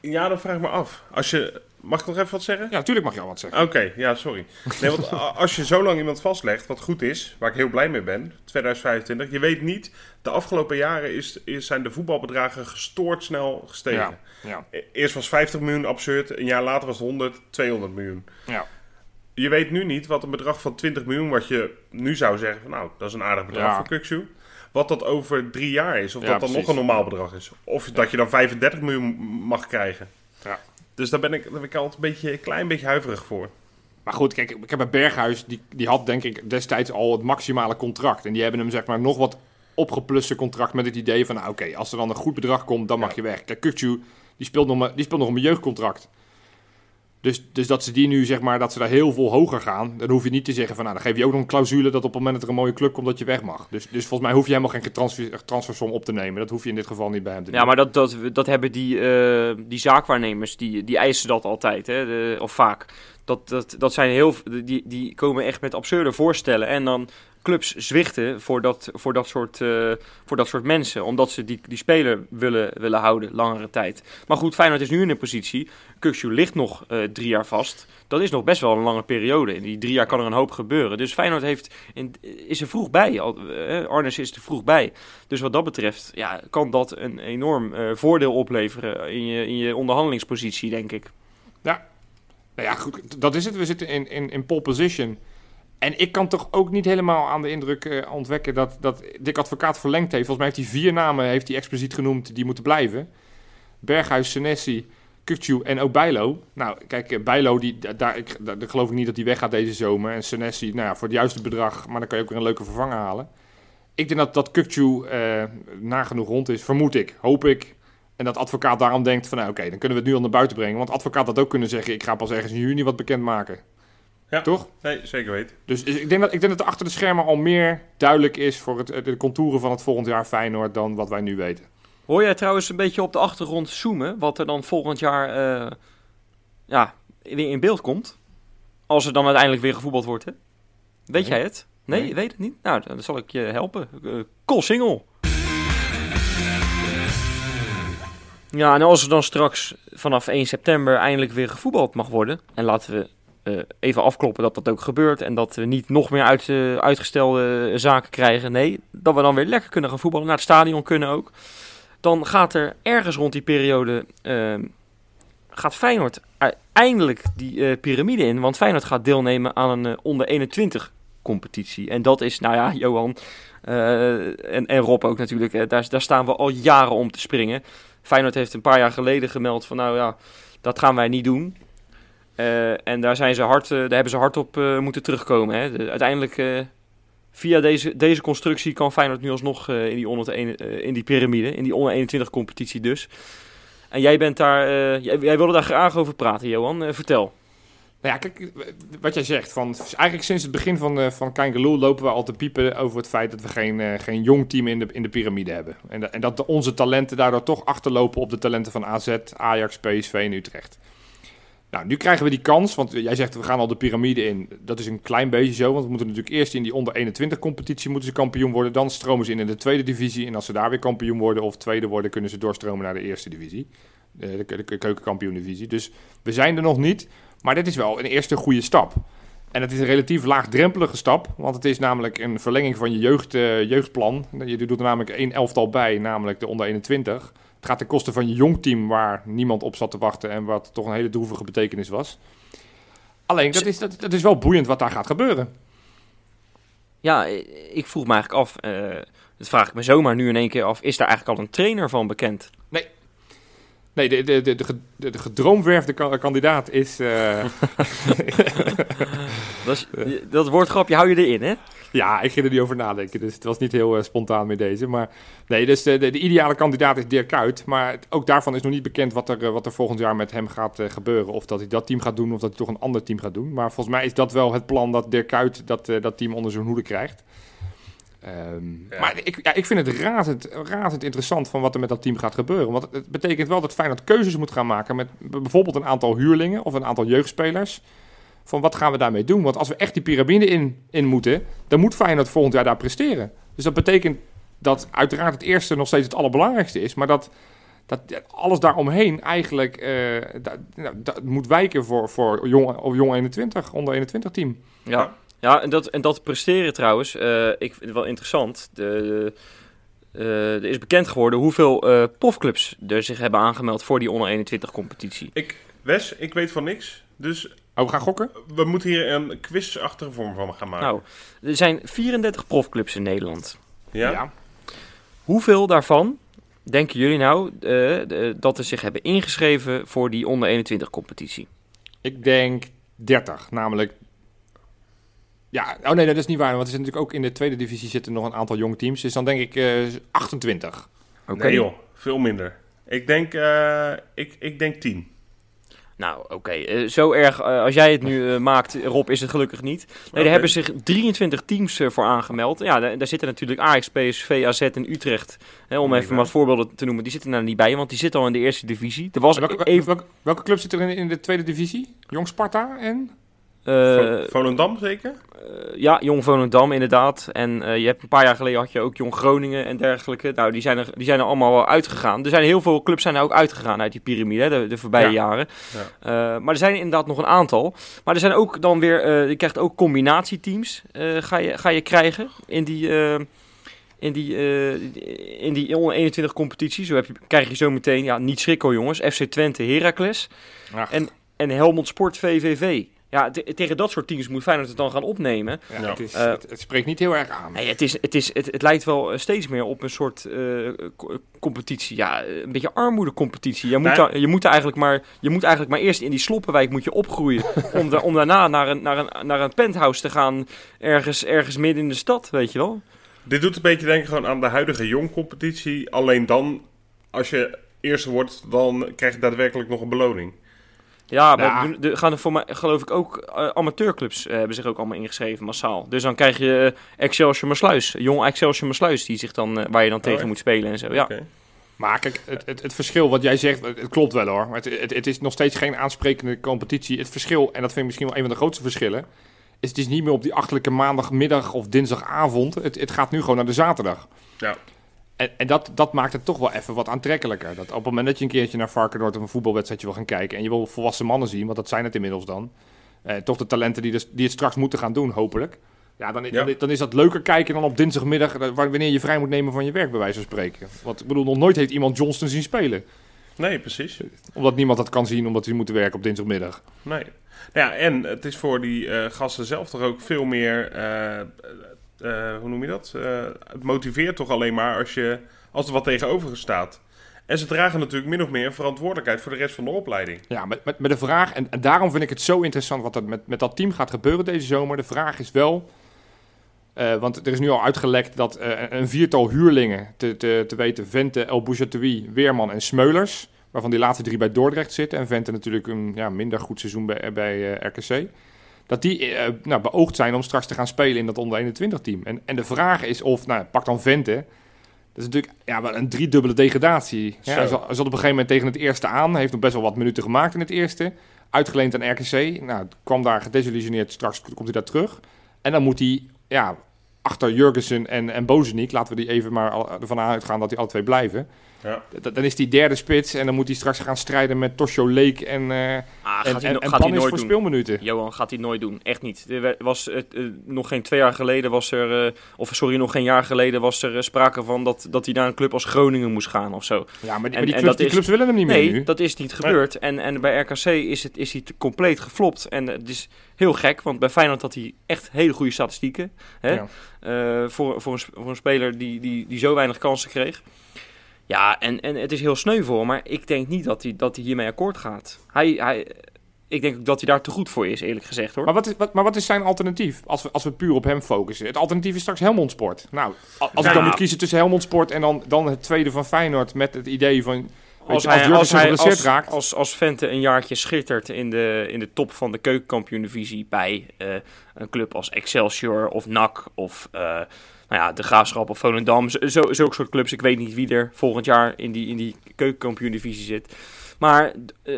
ja, dan vraag ik me af. Als je, mag ik nog even wat zeggen? ja, natuurlijk mag je al wat zeggen. Oké, ja, sorry. Nee, want (laughs) als je zo lang iemand vastlegt, wat goed is, waar ik heel blij mee ben, 2025, je weet niet, de afgelopen jaren is, is, zijn de voetbalbedragen gestoord snel gestegen. Ja, ja, E- Eerst was 50 miljoen absurd, een jaar later was het 100, 200 miljoen. ja. Je weet nu niet wat een bedrag van 20 miljoen, wat je nu zou zeggen, van, nou, dat is een aardig bedrag Ja. voor Kuksu. Wat dat over drie jaar is, of Ja, dat dan precies. nog een normaal bedrag is. Of dat je dan 35 miljoen mag krijgen. Ja. Dus daar ben ik, daar ben ik altijd een, beetje, een klein beetje huiverig voor. Maar goed, kijk, ik heb bij Berghuis, die, die had denk ik destijds al het maximale contract. En die hebben hem zeg maar nog wat opgepluste contract met het idee van, nou oké, als er dan een goed bedrag komt, dan mag Ja. je weg. Kijk, Kukcu, die speelt nog, maar, die speelt nog een jeugdcontract. Dus, dus dat ze die nu, zeg maar, dat ze daar heel veel hoger gaan, dan hoef je niet te zeggen van, nou, dan geef je ook nog een clausule dat op het moment dat er een mooie club komt, dat je weg mag. Dus, dus volgens mij hoef je helemaal geen transfer, transfersom op te nemen. Dat hoef je in dit geval niet bij hem te doen. Ja, maar dat, dat, dat hebben die, eh, die zaakwaarnemers, die, die eisen dat altijd, hè, de- of vaak. Dat, dat, dat zijn heel, die, die komen echt met absurde voorstellen. En dan clubs zwichten voor dat, voor dat, soort, eh, voor dat soort mensen. Omdat ze die, die speler willen, willen houden, langere tijd. Maar goed, Feyenoord is nu in een positie. Kukshu ligt nog eh, drie jaar vast. Dat is nog best wel een lange periode. In die drie jaar kan er een hoop gebeuren. Dus Feyenoord heeft, is er vroeg bij. Eh, Arnes is er vroeg bij. Dus wat dat betreft ja, kan dat een enorm voordeel opleveren in je, in je onderhandelingspositie, denk ik. Nou ja, goed, dat is het. We zitten in, in, in pole position. En ik kan toch ook niet helemaal aan de indruk eh, ontwekken dat, dat Dick Advocaat verlengd heeft. Volgens mij heeft hij vier namen heeft hij expliciet genoemd die moeten blijven. Berghuis, Senesi, Kukcu en ook Bijlo. Nou, kijk, eh, Bijlo, die, da- daar, ik, daar, geloof ik niet dat hij weggaat deze zomer. En Senesi, nou ja, voor het juiste bedrag, maar dan kan je ook weer een leuke vervanger halen. Ik denk dat, dat Kukcu eh nagenoeg rond is, vermoed ik, hoop ik. En dat advocaat daarom denkt van, nou oké, dan kunnen we het nu al naar buiten brengen. Want advocaat had ook kunnen zeggen, ik ga pas ergens in juni wat bekendmaken. Ja. Toch? Nee, zeker weten. Dus ik denk, dat, ik denk dat er achter de schermen al meer duidelijk is voor het, de contouren van het volgend jaar Feyenoord dan wat wij nu weten. Hoor jij trouwens een beetje op de achtergrond zoomen, wat er dan volgend jaar eh, ja, weer in beeld komt? Als er dan uiteindelijk weer gevoetbald wordt, hè? Weet Nee. jij het? Nee, weet het niet? Nou, dan zal ik je helpen. Uh, Col Single. Ja, en als er dan straks vanaf 1 september eindelijk weer gevoetbald mag worden... en laten we eh, even afkloppen dat dat ook gebeurt... en dat we niet nog meer uit, eh, uitgestelde zaken krijgen. Nee, dat we dan weer lekker kunnen gaan voetballen, naar het stadion kunnen ook. Dan gaat er ergens rond die periode... ehm, gaat Feyenoord eindelijk die eh, piramide in. Want Feyenoord gaat deelnemen aan een eh, onder 21 competitie. En dat is, nou ja, Johan eh, en, en Rob ook natuurlijk. eh, daar staan we al jaren om te springen. Feyenoord heeft een paar jaar geleden gemeld van, nou ja, dat gaan wij niet doen. Eh, en daar, zijn ze hard, eh, daar hebben ze hard op eh, moeten terugkomen. Hè. De- uiteindelijk, via deze, deze constructie, kan Feyenoord nu alsnog in, die onder, in die piramide, in die onder 21 competitie dus. En jij bent daar, jij, jij wilde daar graag over praten, Johan. Vertel. Nou ja, kijk, wat jij zegt, van, eigenlijk sinds het begin van, eh van lopen we al te piepen over het feit dat we geen, eh, geen jong team in de, in de piramide hebben. En, en dat onze talenten daardoor toch achterlopen op de talenten van AZ, Ajax, PSV en Utrecht. Nou, nu krijgen we die kans, want jij zegt we gaan al de piramide in. Dat is een klein beetje zo, want we moeten natuurlijk eerst in die onder 21 competitie moeten ze kampioen worden. Dan stromen ze in in de tweede divisie en als ze daar weer kampioen worden of tweede worden, kunnen ze doorstromen naar de eerste divisie. Eh, De, de, de keukenkampioen divisie. Dus we zijn er nog niet. Maar dit is wel een eerste goede stap. En het is een relatief laagdrempelige stap, want het is namelijk een verlenging van je jeugd, eh, jeugdplan. Je doet er namelijk één elftal bij, namelijk de onder 21. Het gaat ten koste van je jongteam waar niemand op zat te wachten en wat toch een hele droevige betekenis was. Alleen, dat is, dat, dat is wel boeiend wat daar gaat gebeuren. Ja, ik vroeg me eigenlijk af, eh, dat vraag ik me zomaar nu in één keer af, is daar eigenlijk al een trainer van bekend? Nee, de, de, de, de, ge- de, de gedroomwerfde ka- kandidaat is... eh, (laughs) Dat, is, (laughs) dat woordgrapje hou je erin, hè? Ja, ik ging er niet over nadenken, dus het was niet heel eh, spontaan met deze. Maar nee, dus de, de, de ideale kandidaat is Dirk Kuyt. Maar ook daarvan is nog niet bekend wat er, eh, wat er volgend jaar met hem gaat eh, gebeuren. Of dat hij dat team gaat doen, of dat hij toch een ander team gaat doen. Maar volgens mij is dat wel het plan dat Dirk Kuyt dat, eh, dat team onder zijn hoede krijgt. Ehm, Ja. Maar ik, ja, ik vind het razend, razend interessant van wat er met dat team gaat gebeuren. Want het betekent wel dat Feyenoord keuzes moet gaan maken met bijvoorbeeld een aantal huurlingen of een aantal jeugdspelers. Van wat gaan we daarmee doen? Want als we echt die piramide in, in moeten, dan moet Feyenoord volgend jaar daar presteren. Dus dat betekent dat uiteraard het eerste nog steeds het allerbelangrijkste is. Maar dat, dat alles daaromheen eigenlijk eh, dat, nou, dat moet wijken voor, voor jong, of jong 21, onder 21 team. Ja, ja en, dat, en dat presteren trouwens, eh, ik vind het wel interessant. De, de, eh, er is bekend geworden hoeveel eh profclubs er zich hebben aangemeld voor die onder 21 competitie. Ik, Wes, ik weet van niks. Dus Oh, we gaan gokken? We moeten hier een quizachtige vorm van gaan maken. Nou, er zijn 34 profclubs in Nederland. ja? Hoeveel daarvan denken jullie nou eh, de- dat er zich hebben ingeschreven voor die onder 21 competitie? Ik denk 30, namelijk... Ja, oh nee, dat is niet waar, want er zitten natuurlijk ook in de tweede divisie zitten nog een aantal jonge teams. Dus dan denk ik eh 28. Oké. Nee joh, veel minder. Ik denk, eh, ik, ik denk 10. Nou, oké. eh, zo erg eh, als jij het nu eh, maakt, Rob, is het gelukkig niet. Nee, er hebben zich 23 teams eh, voor aangemeld. Ja, daar, daar zitten natuurlijk Ajax, PSV, AZ en Utrecht. Hè, om Nee, even wat voorbeelden te noemen. Die zitten daar niet bij, want die zitten al in de eerste divisie. Er was Welke, even... welke, welke club zit er in, in de tweede divisie? Jong Sparta en... Vo- Volendam zeker? Eh, ja, Jong Volendam inderdaad. En eh, je hebt een paar jaar geleden had je ook Jong Groningen en dergelijke. Nou, die zijn er, die zijn er allemaal wel uitgegaan. Er zijn heel veel clubs zijn er ook uitgegaan uit die piramide, de, de voorbije Ja. jaren. Maar er zijn inderdaad nog een aantal. Maar er zijn ook dan weer, je krijgt ook combinatieteams ga, je, ga je krijgen in die... in die, in die onder 21 competitie. Zo heb je, krijg je zo meteen, ja, niet schrikken jongens. FC Twente, Heracles Ach, En- en Helmond Sport VVV. Ja, te- tegen dat soort teams moet Feyenoord het dan gaan opnemen. ja, Ja. Het, is, Eh, het, het spreekt niet heel erg aan. Nee, het, is, het, is, het, het lijkt wel eh, steeds meer op een soort eh, co- competitie. Ja, een beetje armoedecompetitie. Je moet, Nee. daar- je, moet eigenlijk maar, je moet eigenlijk maar eerst in die sloppenwijk moet je opgroeien. (laughs) om, da- om daarna naar een, naar, een, naar een penthouse te gaan. Ergens, ergens midden in de stad, weet je wel. Dit doet een beetje denken gewoon aan de huidige jongcompetitie. Alleen dan, als je eerste wordt, dan krijg je daadwerkelijk nog een beloning. Ja, maar Ja. er gaan er voor mij, geloof ik ook, eh, amateurclubs eh, hebben zich ook allemaal ingeschreven massaal. Dus dan krijg je eh, Excelsior Maasluis, jong Excelsior Maasluis, die zich dan, waar je dan tegen echt? moet spelen en zo. Ja. Oké. Maar kijk, het, het, het verschil wat jij zegt, het, het klopt wel hoor. Maar het, het, het is nog steeds geen aansprekende competitie. Het verschil, en dat vind ik misschien wel een van de grootste verschillen, is het is niet meer op die achterlijke maandagmiddag of dinsdagavond. Het, het gaat nu gewoon naar de zaterdag. Ja. En, en dat, dat maakt het toch wel even wat aantrekkelijker. Dat op het moment dat je een keertje naar Varkenoord of een voetbalwedstrijdje wil gaan kijken en je wil volwassen mannen zien, want dat zijn het inmiddels dan. Eh, toch de talenten die, dus, die het straks moeten gaan doen, hopelijk. Ja, dan, Ja. Dan, is dat leuker kijken dan op dinsdagmiddag, eh, wanneer je vrij moet nemen van je werk, bij wijze van spreken. Want ik bedoel, nog nooit heeft iemand Johnston zien spelen. Nee, precies. Omdat niemand dat kan zien, omdat hij moet werken op dinsdagmiddag. Nee. Ja, en het is voor die eh, gasten zelf toch ook veel meer... eh, eh, hoe noem je dat? Eh, het motiveert toch alleen maar als, je, als er wat tegenover staat. En ze dragen natuurlijk min of meer verantwoordelijkheid voor de rest van de opleiding. Ja, met, met, met de vraag, en, en daarom vind ik het zo interessant wat er met, met dat team gaat gebeuren deze zomer. De vraag is wel, eh, want er is nu al uitgelekt dat een viertal huurlingen, te, te, te weten Vente, El Bouzatoui, Weerman en Smeulers, waarvan die laatste drie bij Dordrecht zitten en Vente natuurlijk een ja, minder goed seizoen bij, bij RKC, dat die eh, nou, beoogd zijn om straks te gaan spelen in dat onder 21 team. En, en de vraag is of, nou pak dan Vente, dat is natuurlijk ja, wel een driedubbele degradatie. Ja, hij, zat, op een gegeven moment tegen het eerste aan. Heeft nog best wel wat minuten gemaakt in het eerste. Uitgeleend aan RKC. Nou, kwam daar gedesillusioneerd. Straks komt hij daar terug. En dan moet hij ja, achter Jurgensen en, en Bozeniek... laten we die even maar ervan uitgaan dat die alle twee blijven. Ja. Dan is die derde spits. En dan moet hij straks gaan strijden met Tosho Leek en, eh Ah, en, gaat hij, en, gaat nooit voor doen. speelminuten. Johan gaat hij nooit doen, echt niet. Er was, het, eh, nog geen twee jaar geleden was er, eh, of sorry, nog geen jaar geleden was er eh, sprake van dat, dat hij naar een club als Groningen moest gaan of zo. Ja, maar die, En- maar die, en clubs, dat die is- clubs willen hem niet meer Nee, nu. dat is niet gebeurd. En, en bij RKC is, het, is hij compleet geflopt. En eh, het is heel gek, want bij Feyenoord had hij echt hele goede statistieken. Hè? Ja. Eh, voor, voor, een, voor een speler die, die, die zo weinig kansen kreeg. Ja, en, en het is heel sneu voor maar ik denk niet dat hij, dat hij hiermee akkoord gaat. Hij, hij, ik denk ook dat hij daar te goed voor is, eerlijk gezegd hoor. Maar wat, is, wat, maar wat is zijn alternatief als we, als we puur op hem focussen? Het alternatief is straks Helmond Sport. Nou, als ik dan moet kiezen tussen Helmond Sport en dan, dan het tweede van Feyenoord met het idee van... als, Als, hij, als hij als, raakt... als, als Vente een jaartje schittert in de, in de top van de keukenkampioen-divisie bij eh, een club als Excelsior of NAC of eh, nou ja, de Graafschap of Volendam. Zulke soort clubs. Ik weet niet wie er volgend jaar in die, in die keukenkampioen-divisie zit. Maar eh,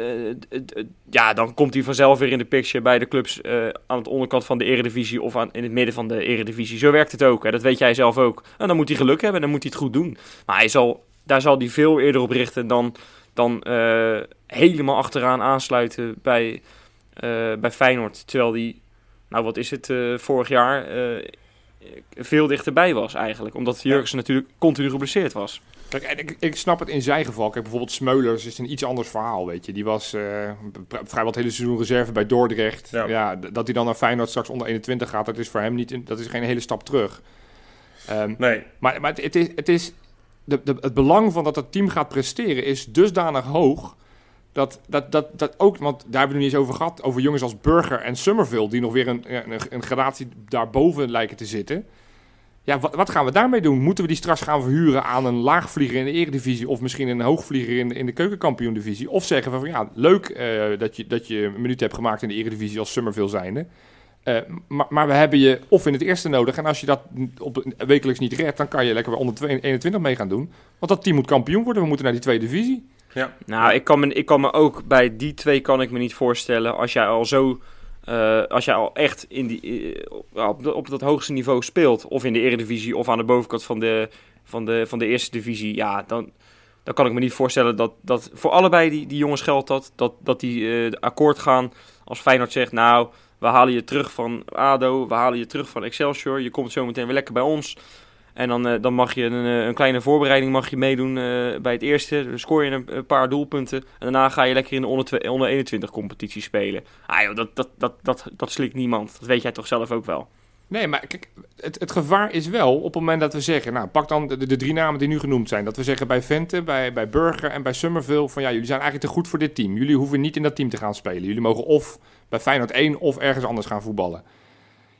ja, dan komt hij vanzelf weer in de picture bij de clubs eh, aan het onderkant van de eredivisie of aan, in het midden van de eredivisie. Zo werkt het ook. Hè. Dat weet jij zelf ook. En dan moet hij geluk hebben en dan moet hij het goed doen. Maar hij zal, daar zal hij veel eerder op richten dan, dan eh, helemaal achteraan aansluiten bij, bij Feyenoord. Terwijl die, nou wat is het, vorig jaar veel dichterbij was eigenlijk. Omdat Jurgensen natuurlijk continu geblesseerd was. Kijk, ik, ik snap het in zijn geval. Kijk, bijvoorbeeld Smeulers is een iets anders verhaal, weet je. Die was vri- vrijwel het hele seizoen reserve bij Dordrecht. Ja. Dat hij dan naar Feyenoord straks onder 21 gaat, dat is voor hem niet, in- dat is geen hele stap terug. Ehm, Nee, maar maar het, het is, het, is de, de, het belang van dat het team gaat presteren is dusdanig hoog. Dat, dat, dat, dat ook, want daar hebben we het eens over gehad. Over jongens als Burger en Summerville, die nog weer een, een, een gradatie daarboven lijken te zitten. Ja, wat, wat gaan we daarmee doen? Moeten we die straks gaan verhuren aan een laagvlieger in de Eredivisie... of misschien een hoogvlieger in in de keukenkampioen-divisie? Of zeggen we van ja, leuk eh, dat, je, dat je een minuut hebt gemaakt in de Eredivisie als Summerville zijnde... Eh, maar, maar we hebben je of in het eerste nodig. En als je dat op, wekelijks niet redt, dan kan je lekker bij onder 22 21 mee gaan doen. Want dat team moet kampioen worden. We moeten naar die tweede divisie. Nou, ik kan, me, ik kan me ook bij die twee kan ik me niet voorstellen. Als jij al zo. eh, als jij al echt in die, eh, op, op dat hoogste niveau speelt. Of in de eredivisie of aan de bovenkant van de, van de, van de eerste divisie. Ja, dan, dan kan ik me niet voorstellen dat, dat voor allebei die, die jongens geldt dat. Dat, dat die eh, akkoord gaan als Feyenoord zegt. Nou, we halen je terug van ADO. We halen je terug van Excelsior. Je komt zo meteen weer lekker bij ons. En dan, eh, dan mag je een, eh, een kleine voorbereiding mag je meedoen eh, bij het eerste. Dan scoor je een, paar doelpunten. En daarna ga je lekker in de onder, onder 21 competitie spelen. Ah joh, dat, dat, dat, dat, dat slikt niemand. Dat weet jij toch zelf ook wel. Nee, maar kijk, het, het gevaar is wel op het moment dat we zeggen... Nou, pak dan de, de drie namen die nu genoemd zijn. Dat we zeggen bij Vente, bij, bij Burger en bij Summerville... van ja, jullie zijn eigenlijk te goed voor dit team. Jullie hoeven niet in dat team te gaan spelen. Jullie mogen of bij Feyenoord 1 of ergens anders gaan voetballen.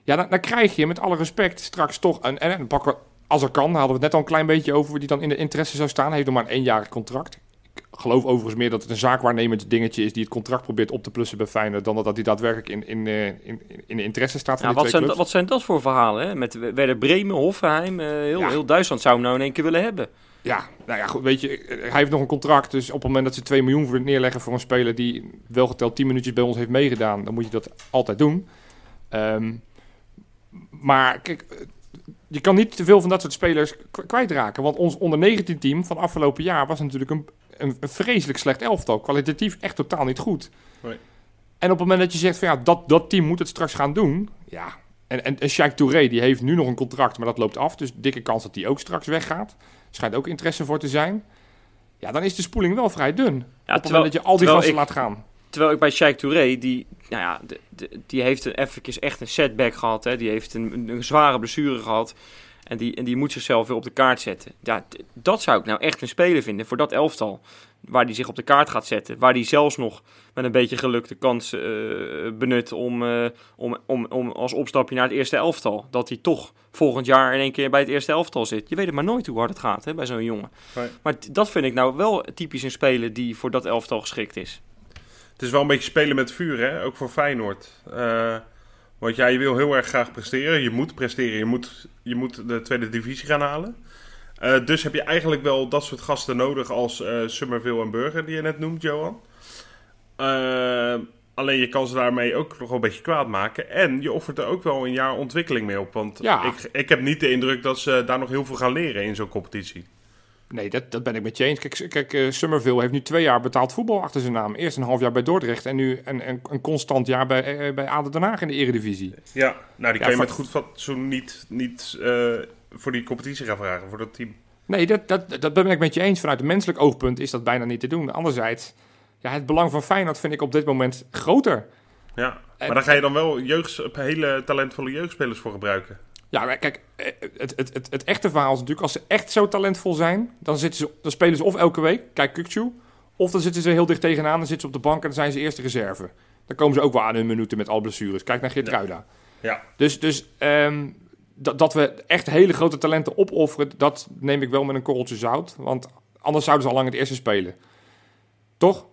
Ja, dan, dan krijg je met alle respect straks toch... Een, en dan pakken als er kan, hadden we het net al een klein beetje over... die dan in de interesse zou staan. Hij heeft nog maar een eenjarig contract. Ik geloof overigens meer dat het een zaakwaarnemend dingetje is... die het contract probeert op te plussen bij Feyenoord... dan dat hij daadwerkelijk in, in, eh, in, in de interesse staat van Ja, wat, zijn, wat zijn dat voor verhalen? Hè? Met Werder Bremen, Hoffenheim. eh, heel, Ja. heel Duitsland zou hem nou in één keer willen hebben. Ja, nou ja, goed, weet je, hij heeft nog een contract. Dus op het moment dat ze 2 miljoen voor neerleggen voor een speler die wel geteld 10 minuutjes bij ons heeft meegedaan, dan moet je dat altijd doen. Ehm, maar kijk, eh, je kan niet te veel van dat soort spelers kwijtraken. Want ons onder 19 team van afgelopen jaar was natuurlijk een, een, een vreselijk slecht elftal. Kwalitatief echt totaal niet goed. Nee. En op het moment dat je zegt van ja, dat, dat team moet het straks gaan doen. Ja, en, en, en Sheikh Touré die heeft nu nog een contract, maar dat loopt af. Dus dikke kans dat die ook straks weggaat. Schijnt ook interesse voor te zijn. Ja, dan is de spoeling wel vrij dun. Ja, op het terwijl, moment dat je al die gasten ik- laat gaan. Terwijl ik bij Sheikh Touré, die, nou ja, de- de- die heeft een, eventjes echt een setback gehad. Hè? Die heeft een, een, een zware blessure gehad. En die, en die moet zichzelf weer op de kaart zetten. Ja, dat zou ik nou echt een speler vinden voor dat elftal. Waar die zich op de kaart gaat zetten. Waar die zelfs nog met een beetje geluk de kans eh, benut om, eh, om, om, om als opstapje naar het eerste elftal. Dat hij toch volgend jaar in één keer bij het eerste elftal zit. Je weet het maar nooit hoe hard het gaat hè, bij zo'n jongen. Nee. Maar dat vind ik nou wel typisch een speler die voor dat elftal geschikt is. Het is wel een beetje spelen met vuur, hè? ook voor Feyenoord. Eh, want ja, je wil heel erg graag presteren. Je moet presteren. Je moet, je moet de tweede divisie gaan halen. Eh, dus heb je eigenlijk wel dat soort gasten nodig als eh Summerville en Burger, die je net noemt, Johan. Alleen je kan ze daarmee ook nog wel een beetje kwaad maken. En je offert er ook wel een jaar ontwikkeling mee op. Want Ja. ik, ik heb niet de indruk dat ze daar nog heel veel gaan leren in zo'n competitie. Nee, dat, dat ben ik met je eens. Kijk, kijk Summerville heeft nu twee jaar betaald voetbal achter zijn naam. Eerst een half jaar bij Dordrecht en nu een, een, een constant jaar bij, eh, bij ADO Den Haag in de Eredivisie. Ja, nou die Ja, kan je met goed fatsoen niet, niet eh, voor die competitie gaan vragen, voor dat team. Nee, dat, dat, dat ben ik met je eens. Vanuit een menselijk oogpunt is dat bijna niet te doen. Anderzijds, ja, het belang van Feyenoord vind ik op dit moment groter. Ja, En- maar dan ga je dan wel jeugd, hele talentvolle jeugdspelers voor gebruiken. Ja, maar kijk, eh, het, het, het, het echte verhaal is natuurlijk... als ze echt zo talentvol zijn... dan, zitten ze, dan spelen ze of elke week, kijk Kukcu... of dan zitten ze heel dicht tegenaan... dan zitten ze op de bank en dan zijn ze eerste reserve. Dan komen ze ook wel aan hun minuten met al blessures. Kijk naar Geertruida. Ja. Dus, dus ehm, dat, dat we echt hele grote talenten opofferen... dat neem ik wel met een korreltje zout. Want anders zouden ze al lang het eerste spelen. Toch?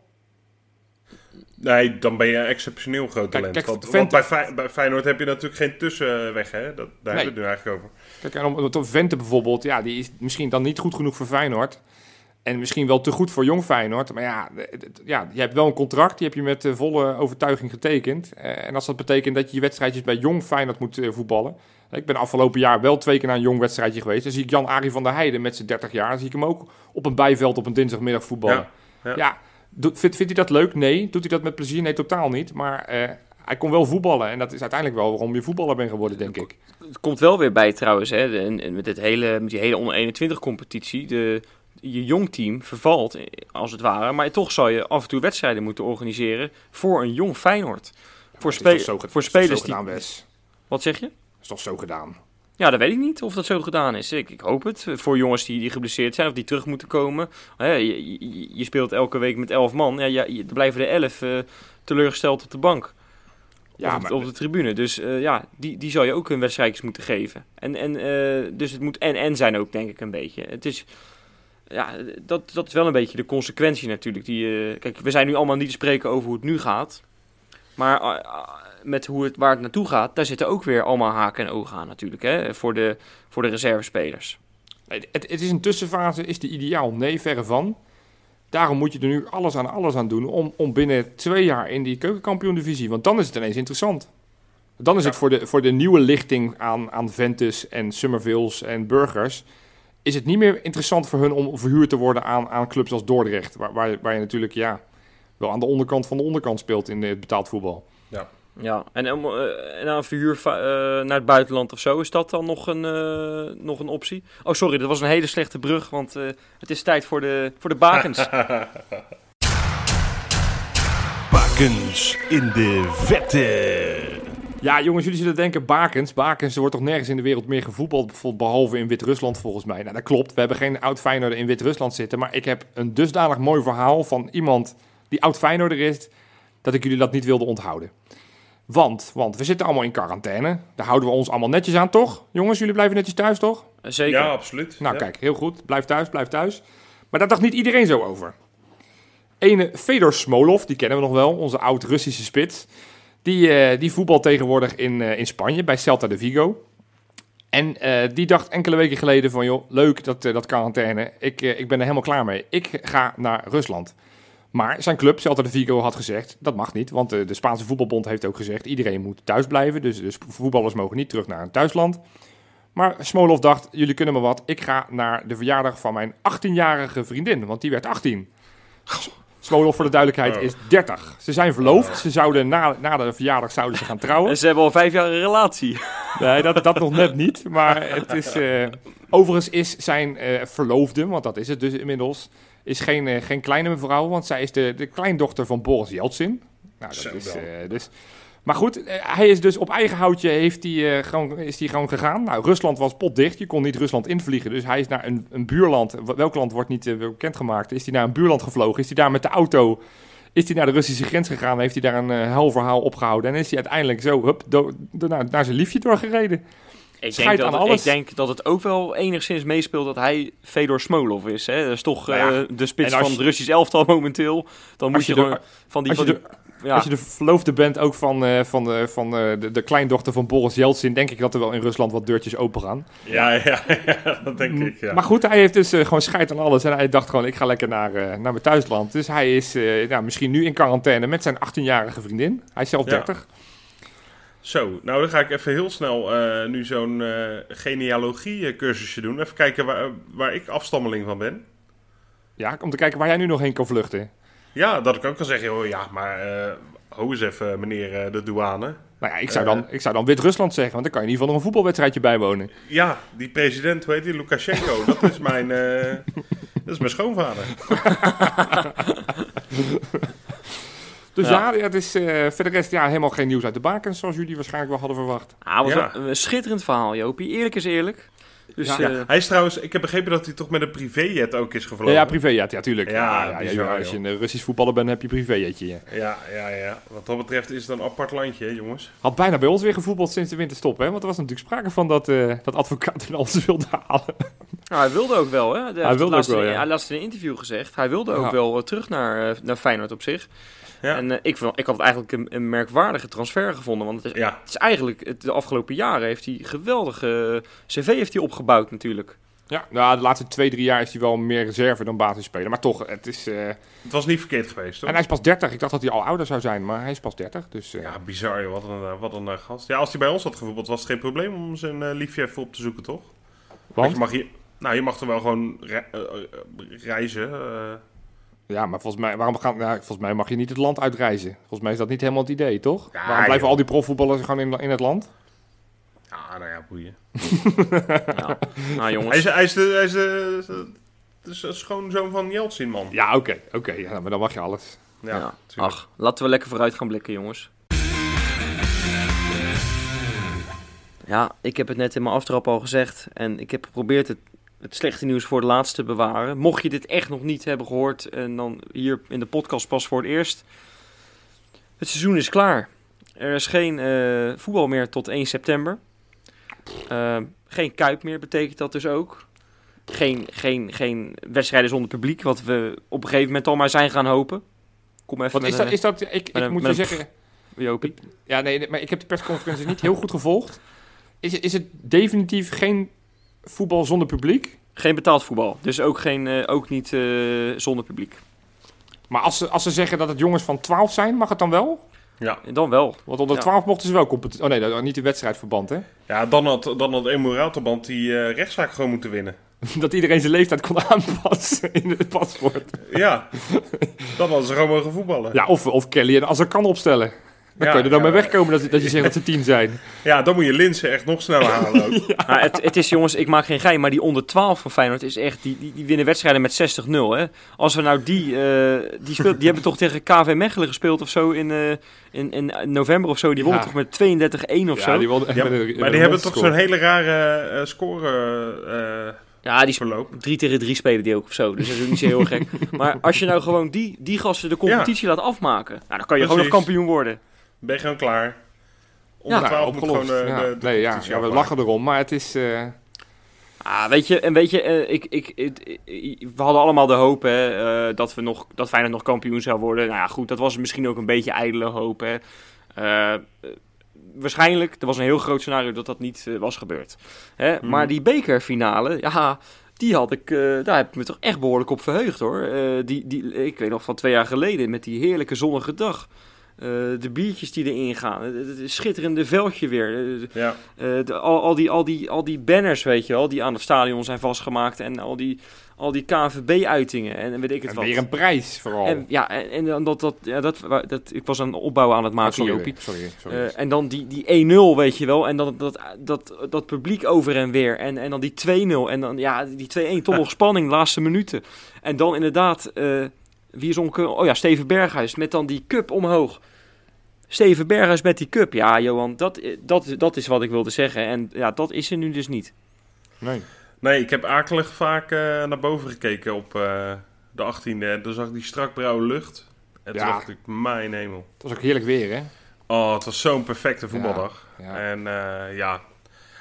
Nee, dan ben je een exceptioneel groot talent. kijk, want Vente- want bij, Fey- bij Feyenoord heb je natuurlijk geen tussenweg, hè? Dat, daar Nee. hebben we het nu eigenlijk over. Kijk, en om, om- Vente bijvoorbeeld, ja, die is misschien dan niet goed genoeg voor Feyenoord. En misschien wel te goed voor jong Feyenoord. Maar ja, ja je hebt wel een contract, die heb je met eh, volle overtuiging getekend. Eh, en als dat betekent dat je je wedstrijdjes bij jong Feyenoord moet eh, voetballen. Ik ben afgelopen jaar wel twee keer naar een jong wedstrijdje geweest. Dan zie ik Jan-Arie van der Heijden met zijn 30 jaar. Dan zie ik hem ook op een bijveld op een dinsdagmiddag voetballen. Ja, Ja, ja. Doet- vindt, vindt hij dat leuk? Nee. Doet hij dat met plezier? Nee, totaal niet. Maar eh, hij kon wel voetballen. En dat is uiteindelijk wel waarom je voetballer bent geworden, denk ik. Het komt wel weer bij trouwens, hè, de- met, dit hele, met die hele onder 21 competitie. De, je jong team vervalt, eh, als het ware. Maar toch zou je af en toe wedstrijden moeten organiseren voor een jong Feyenoord. voor, spe zo voor spelers die... gedaan, Wes. Wat zeg je? Dat is toch zo gedaan. Ja, dat weet ik niet of dat zo gedaan is. Ik, ik hoop het. Voor jongens die, die geblesseerd zijn of die terug moeten komen. Hè, je, je, je speelt elke week met elf man. Ja, ja, er blijven er elf eh, teleurgesteld op de bank. Ja, op, maar- op de tribune. Dus eh, ja, die, die zou je ook hun wedstrijdjes moeten geven. En, en, eh, dus het moet en-en zijn ook, denk ik, een beetje. Het is... Ja, dat, dat is wel een beetje de consequentie natuurlijk. Die, kijk, we zijn nu allemaal niet te spreken over hoe het nu gaat. Maar met hoe het, waar het naartoe gaat, daar zitten ook weer allemaal haken en ogen aan natuurlijk. Hè, voor, de, voor de reservespelers. Het, het is een tussenfase, is die ideaal? Nee, verre van. Daarom moet je er nu alles aan alles aan doen om, om binnen twee jaar in die keukenkampioen-divisie. Want dan is het ineens interessant. Dan is het voor de, voor de nieuwe lichting aan, aan Ventus en Summervilles en Burgers... is het niet meer interessant voor hun om verhuurd te worden aan, aan clubs als Dordrecht. Waar, waar, je- waar je natuurlijk ja, wel aan de onderkant van de onderkant speelt in het betaald voetbal. Ja, en, om, eh, en een verhuur eh, naar het buitenland of zo, is dat dan nog een, eh, nog een optie? Oh, sorry, dat was een hele slechte brug, want eh, het is tijd voor de, voor de bakens. (laughs) Bakens in de vette. Ja, jongens, jullie zullen denken, bakens. Bakens, er wordt toch nergens in de wereld meer gevoetbald, behalve in Wit-Rusland volgens mij. Nou, dat klopt. We hebben geen oud Feyenoorder in Wit-Rusland zitten. Maar ik heb een dusdanig mooi verhaal van iemand die oud Feyenoorder is, dat ik jullie dat niet wilde onthouden. Want, want we zitten allemaal in quarantaine. Daar houden we ons allemaal netjes aan, toch? Jongens, jullie blijven netjes thuis, toch? Zeker. Ja, absoluut. Nou, Ja. kijk, heel goed. Blijf thuis, blijf thuis. Maar daar dacht niet iedereen zo over. Ene Fedor Smolov, die kennen we nog wel, onze oud-Russische spits. Die, eh, die voetbalt tegenwoordig in, eh, in Spanje bij Celta de Vigo. En eh, die dacht enkele weken geleden van, joh, leuk dat, dat quarantaine. Ik, ik ben er helemaal klaar mee. Ik ga naar Rusland. Maar zijn club, Celta de Vigo, had gezegd, dat mag niet. Want de, de Spaanse voetbalbond heeft ook gezegd, iedereen moet thuis blijven. Dus, dus voetballers mogen niet terug naar hun thuisland. Maar Smolov dacht, jullie kunnen me wat. Ik ga naar de verjaardag van mijn 18-jarige vriendin, want die werd 18. Smolov, voor de duidelijkheid, Oh. is 30. Ze zijn verloofd. Ze zouden na, na de verjaardag zouden ze gaan trouwen. En ze hebben al vijf jaar een relatie. Nee, dat, dat nog net niet. Maar het is, eh, overigens is zijn eh, verloofde, want dat is het dus inmiddels, is geen, eh, geen kleine mevrouw, want zij is de, de kleindochter van Boris Yeltsin. Nou, Zo dat is, eh, dus, maar goed, eh, hij is dus op eigen houtje heeft hij, gewoon, is hij gewoon gegaan. Nou, Rusland was potdicht, je kon niet Rusland invliegen. Dus hij is naar een, een buurland, welk land wordt niet eh, bekendgemaakt, is hij naar een buurland gevlogen. Is hij daar met de auto is hij naar de Russische grens gegaan, heeft hij daar een eh huilverhaal opgehouden. En is hij uiteindelijk zo hup, do- do- naar, naar zijn liefje doorgereden. Ik denk, dat aan alles. ik denk dat het ook wel enigszins meespeelt dat hij Fedor Smolov is. Hè? Dat is toch Nou ja, eh, de spits van je- het Russisch elftal momenteel. Dan moet Als je, je de- gewoon van die... als je van die- ja. Als je de verloofde bent ook van, eh, van, eh, van eh, de, de kleindochter van Boris Yeltsin, denk ik dat er wel in Rusland wat deurtjes open gaan. Ja, ja, (laughs) ja, dat denk ik, ja. Maar goed, hij heeft dus gewoon scheid aan alles. En hij dacht gewoon, ik ga lekker naar, naar mijn thuisland. Dus hij is eh, nou, misschien nu in quarantaine met zijn 18-jarige vriendin. Hij is zelf Ja. 30. Zo, nou dan ga ik even heel snel eh, nu zo'n eh genealogie cursusje doen. Even kijken waar, waar ik afstammeling van ben. Ja, om te kijken waar jij nu nog heen kan vluchten. Ja, dat ik ook kan zeggen, oh ja, maar eh ho eens even meneer eh, de douane. Nou ja, ik zou Eh. dan, ik zou dan Wit-Rusland zeggen, want dan kan je in ieder geval nog een voetbalwedstrijdje bijwonen. Ja, die president, hoe heet die, Lukashenko, (laughs) dat is mijn, eh, dat is mijn schoonvader. (laughs) Dus Ja. ja, het is eh voor de rest ja, helemaal geen nieuws uit de bakens, zoals jullie waarschijnlijk wel hadden verwacht. Ah, was Ja. een, een schitterend verhaal, Jopie. Eerlijk is eerlijk. Dus Ja. ja, Ja, hij is trouwens, ik heb begrepen dat hij toch met een privéjet ook is gevlogen. ja privé, ja, ja tuurlijk. Ja, Ja, ja, bizar, ja, als je joh. een Russisch voetballer bent, heb je privéjetje. Ja. Ja, ja, ja. Wat dat betreft is het een apart landje, hè, jongens. Had bijna bij ons weer gevoetbald sinds de winterstop, hè? Want er was natuurlijk sprake van dat, eh, dat advocaat van ons wilde halen. Nou, hij wilde ook wel, hè? De- Hij wilde laatst ook wel, in-. Hij laatst in een interview gezegd. Hij wilde ook Ja. wel eh, terug naar, eh, naar Feyenoord op zich. Ja. En eh, ik, vond, ik had het eigenlijk een, een merkwaardige transfer gevonden. Want het is, Ja, het is eigenlijk, het, de afgelopen jaren heeft hij geweldige cv heeft hij opgebouwd natuurlijk. Ja, nou, de laatste twee, drie jaar is hij wel meer reserve dan basisspeler. Maar toch, het is... eh, het was niet verkeerd geweest, toch? En hij is pas 30. Ik dacht dat hij al ouder zou zijn, maar hij is pas 30. Dus eh, Ja, bizar, joh. Wat een, eh, wat een eh, gast. Ja, als hij bij ons had gevoetbald, was het geen probleem om zijn eh, liefje even op te zoeken, toch? Want want, je mag hier, nou, je mag er wel gewoon re- eh, eh, reizen. Ja, maar volgens mij, waarom gaan, ja, volgens mij mag je niet het land uitreizen. Volgens mij is dat niet helemaal het idee, toch? Ja, waarom blijven joh. al die profvoetballers gewoon in, in het land? ja, nou ja, boeien. (laughs) Ja. nou Hij jongens, is, hij is, de, hij is de, Het is een schoonzoon van Jeltsin, man. Ja, oké, oké. ja, maar dan mag je alles. Ja. Ach, laten we lekker vooruit gaan blikken, jongens. Ja, ik heb het net in mijn aftrap al gezegd. En ik heb geprobeerd het, het slechte nieuws voor het laatst te bewaren. Mocht je dit echt nog niet hebben gehoord, en dan hier in de podcast pas voor het eerst. Het seizoen is klaar. Er is geen eh, voetbal meer tot 1 september. Eh, geen kuip meer betekent dat dus ook. Geen, geen, geen wedstrijden zonder publiek, wat we op een gegeven moment al maar zijn gaan hopen. Kom even Wat is een- dat? Is dat ik ik een- moet je zeggen... Jopie. Ja, nee, nee, maar ik heb de persconferentie niet heel goed gevolgd. Is, is het definitief geen voetbal zonder publiek? Geen betaald voetbal. Dus ook, geen, eh, ook niet eh, zonder publiek. Maar als ze, als ze zeggen dat het jongens van 12 zijn, mag het dan wel? Ja. Dan wel. Want onder Ja. 12 mochten ze wel competitie. Oh nee, dat, niet in wedstrijdverband, hè? ja, dan had, dan had Emiratenband die eh, rechtszaak gewoon moeten winnen. (laughs) Dat iedereen zijn leeftijd kon aanpassen in het paspoort. Ja, dan hadden ze gewoon mogen voetballen. Ja, of, of Kelly en als er kan opstellen. Dan Ja, kun je er dan ja. mee wegkomen dat, dat je zegt dat ze 10 zijn. Ja, dan moet je Linsen echt nog sneller halen ook. (laughs) Maar het, het is, jongens, ik maak geen gein, maar die onder 12 van Feyenoord is echt, die, die, die winnen wedstrijden met 60-0. Hè? Als we nou die, eh, die, speelt, die hebben toch tegen KV Mechelen gespeeld of zo in, eh, in, in november of zo. Die wonnen Ja. toch met 32-1 of zo. Ja, die met maar die hebben toch zo'n hele rare eh score eh, Ja, die verloop. 3 tegen 3 spelen die ook of zo. Dus dat is ook niet zo heel gek. (laughs) Maar als je nou gewoon die, die gasten de competitie laat afmaken, nou, dan kan je gewoon nog kampioen worden. Ben je gewoon klaar. Onder Ja, 12 moet opgelost. gewoon eh, Ja. de, de nee, ja, we lachen erom, maar het is... eh, Ah, weet je, en weet je, eh, ik, ik, ik- ik- we hadden allemaal de hoop hè, eh, dat, we nog, dat Feyenoord nog kampioen zou worden. Nou ja, goed, dat was misschien ook een beetje ijdele hoop. Hè. Waarschijnlijk, er was een heel groot scenario dat dat niet was gebeurd. Hè? Mhm. Maar die bekerfinale, ja, die had ik, eh, daar heb ik me toch echt behoorlijk op verheugd hoor. Eh, die, die, ik weet nog van twee jaar geleden met die heerlijke zonnige dag. Eh, de biertjes die erin gaan, het, het schitterende veldje weer. Eh, Ja, eh, de- al, al, die, al, die, al die banners, weet je wel, die aan het stadion zijn vastgemaakt. En al die, al die KVB-uitingen en weet ik het en wat. weer een prijs vooral. En, ja, en, en dan dat, dat, ja, dat, dat, ik was een opbouw aan het Ah, maken, sorry, Jopie. sorry, sorry. Eh, en dan die, die 1-0, weet je wel. En dan dat, dat, dat publiek over en weer. En, en dan die 2-0. En dan ja, die 2-1, toch (laughs) nog spanning, laatste minuten. En dan inderdaad, eh, wie is onke... Oh ja, Steven Berghuis met dan die cup omhoog. Steven Berghuis met die cup. Ja, Johan, dat, eh, dat, dat is wat ik wilde zeggen. En ja, dat is er nu dus niet. nee. nee, ik heb akelig vaak eh, naar boven gekeken op eh, de 18e. En Toen zag ik die strak blauwe lucht. En toen Ja. dacht ik, mijn hemel. Het was ook heerlijk weer, hè? Oh, het was zo'n perfecte voetbaldag. Ja. En eh, ja.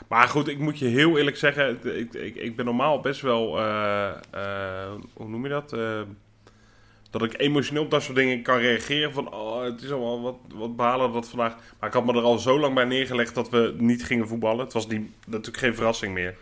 Maar goed, ik moet je heel eerlijk zeggen, ik, ik, ik ben normaal best wel, eh, eh, hoe noem je dat? Dat ik emotioneel op dat soort dingen kan reageren. Van, oh, het is allemaal wat, wat balen dat vandaag. Maar ik had me er al zo lang bij neergelegd dat we niet gingen voetballen. Het was niet, natuurlijk geen verrassing meer.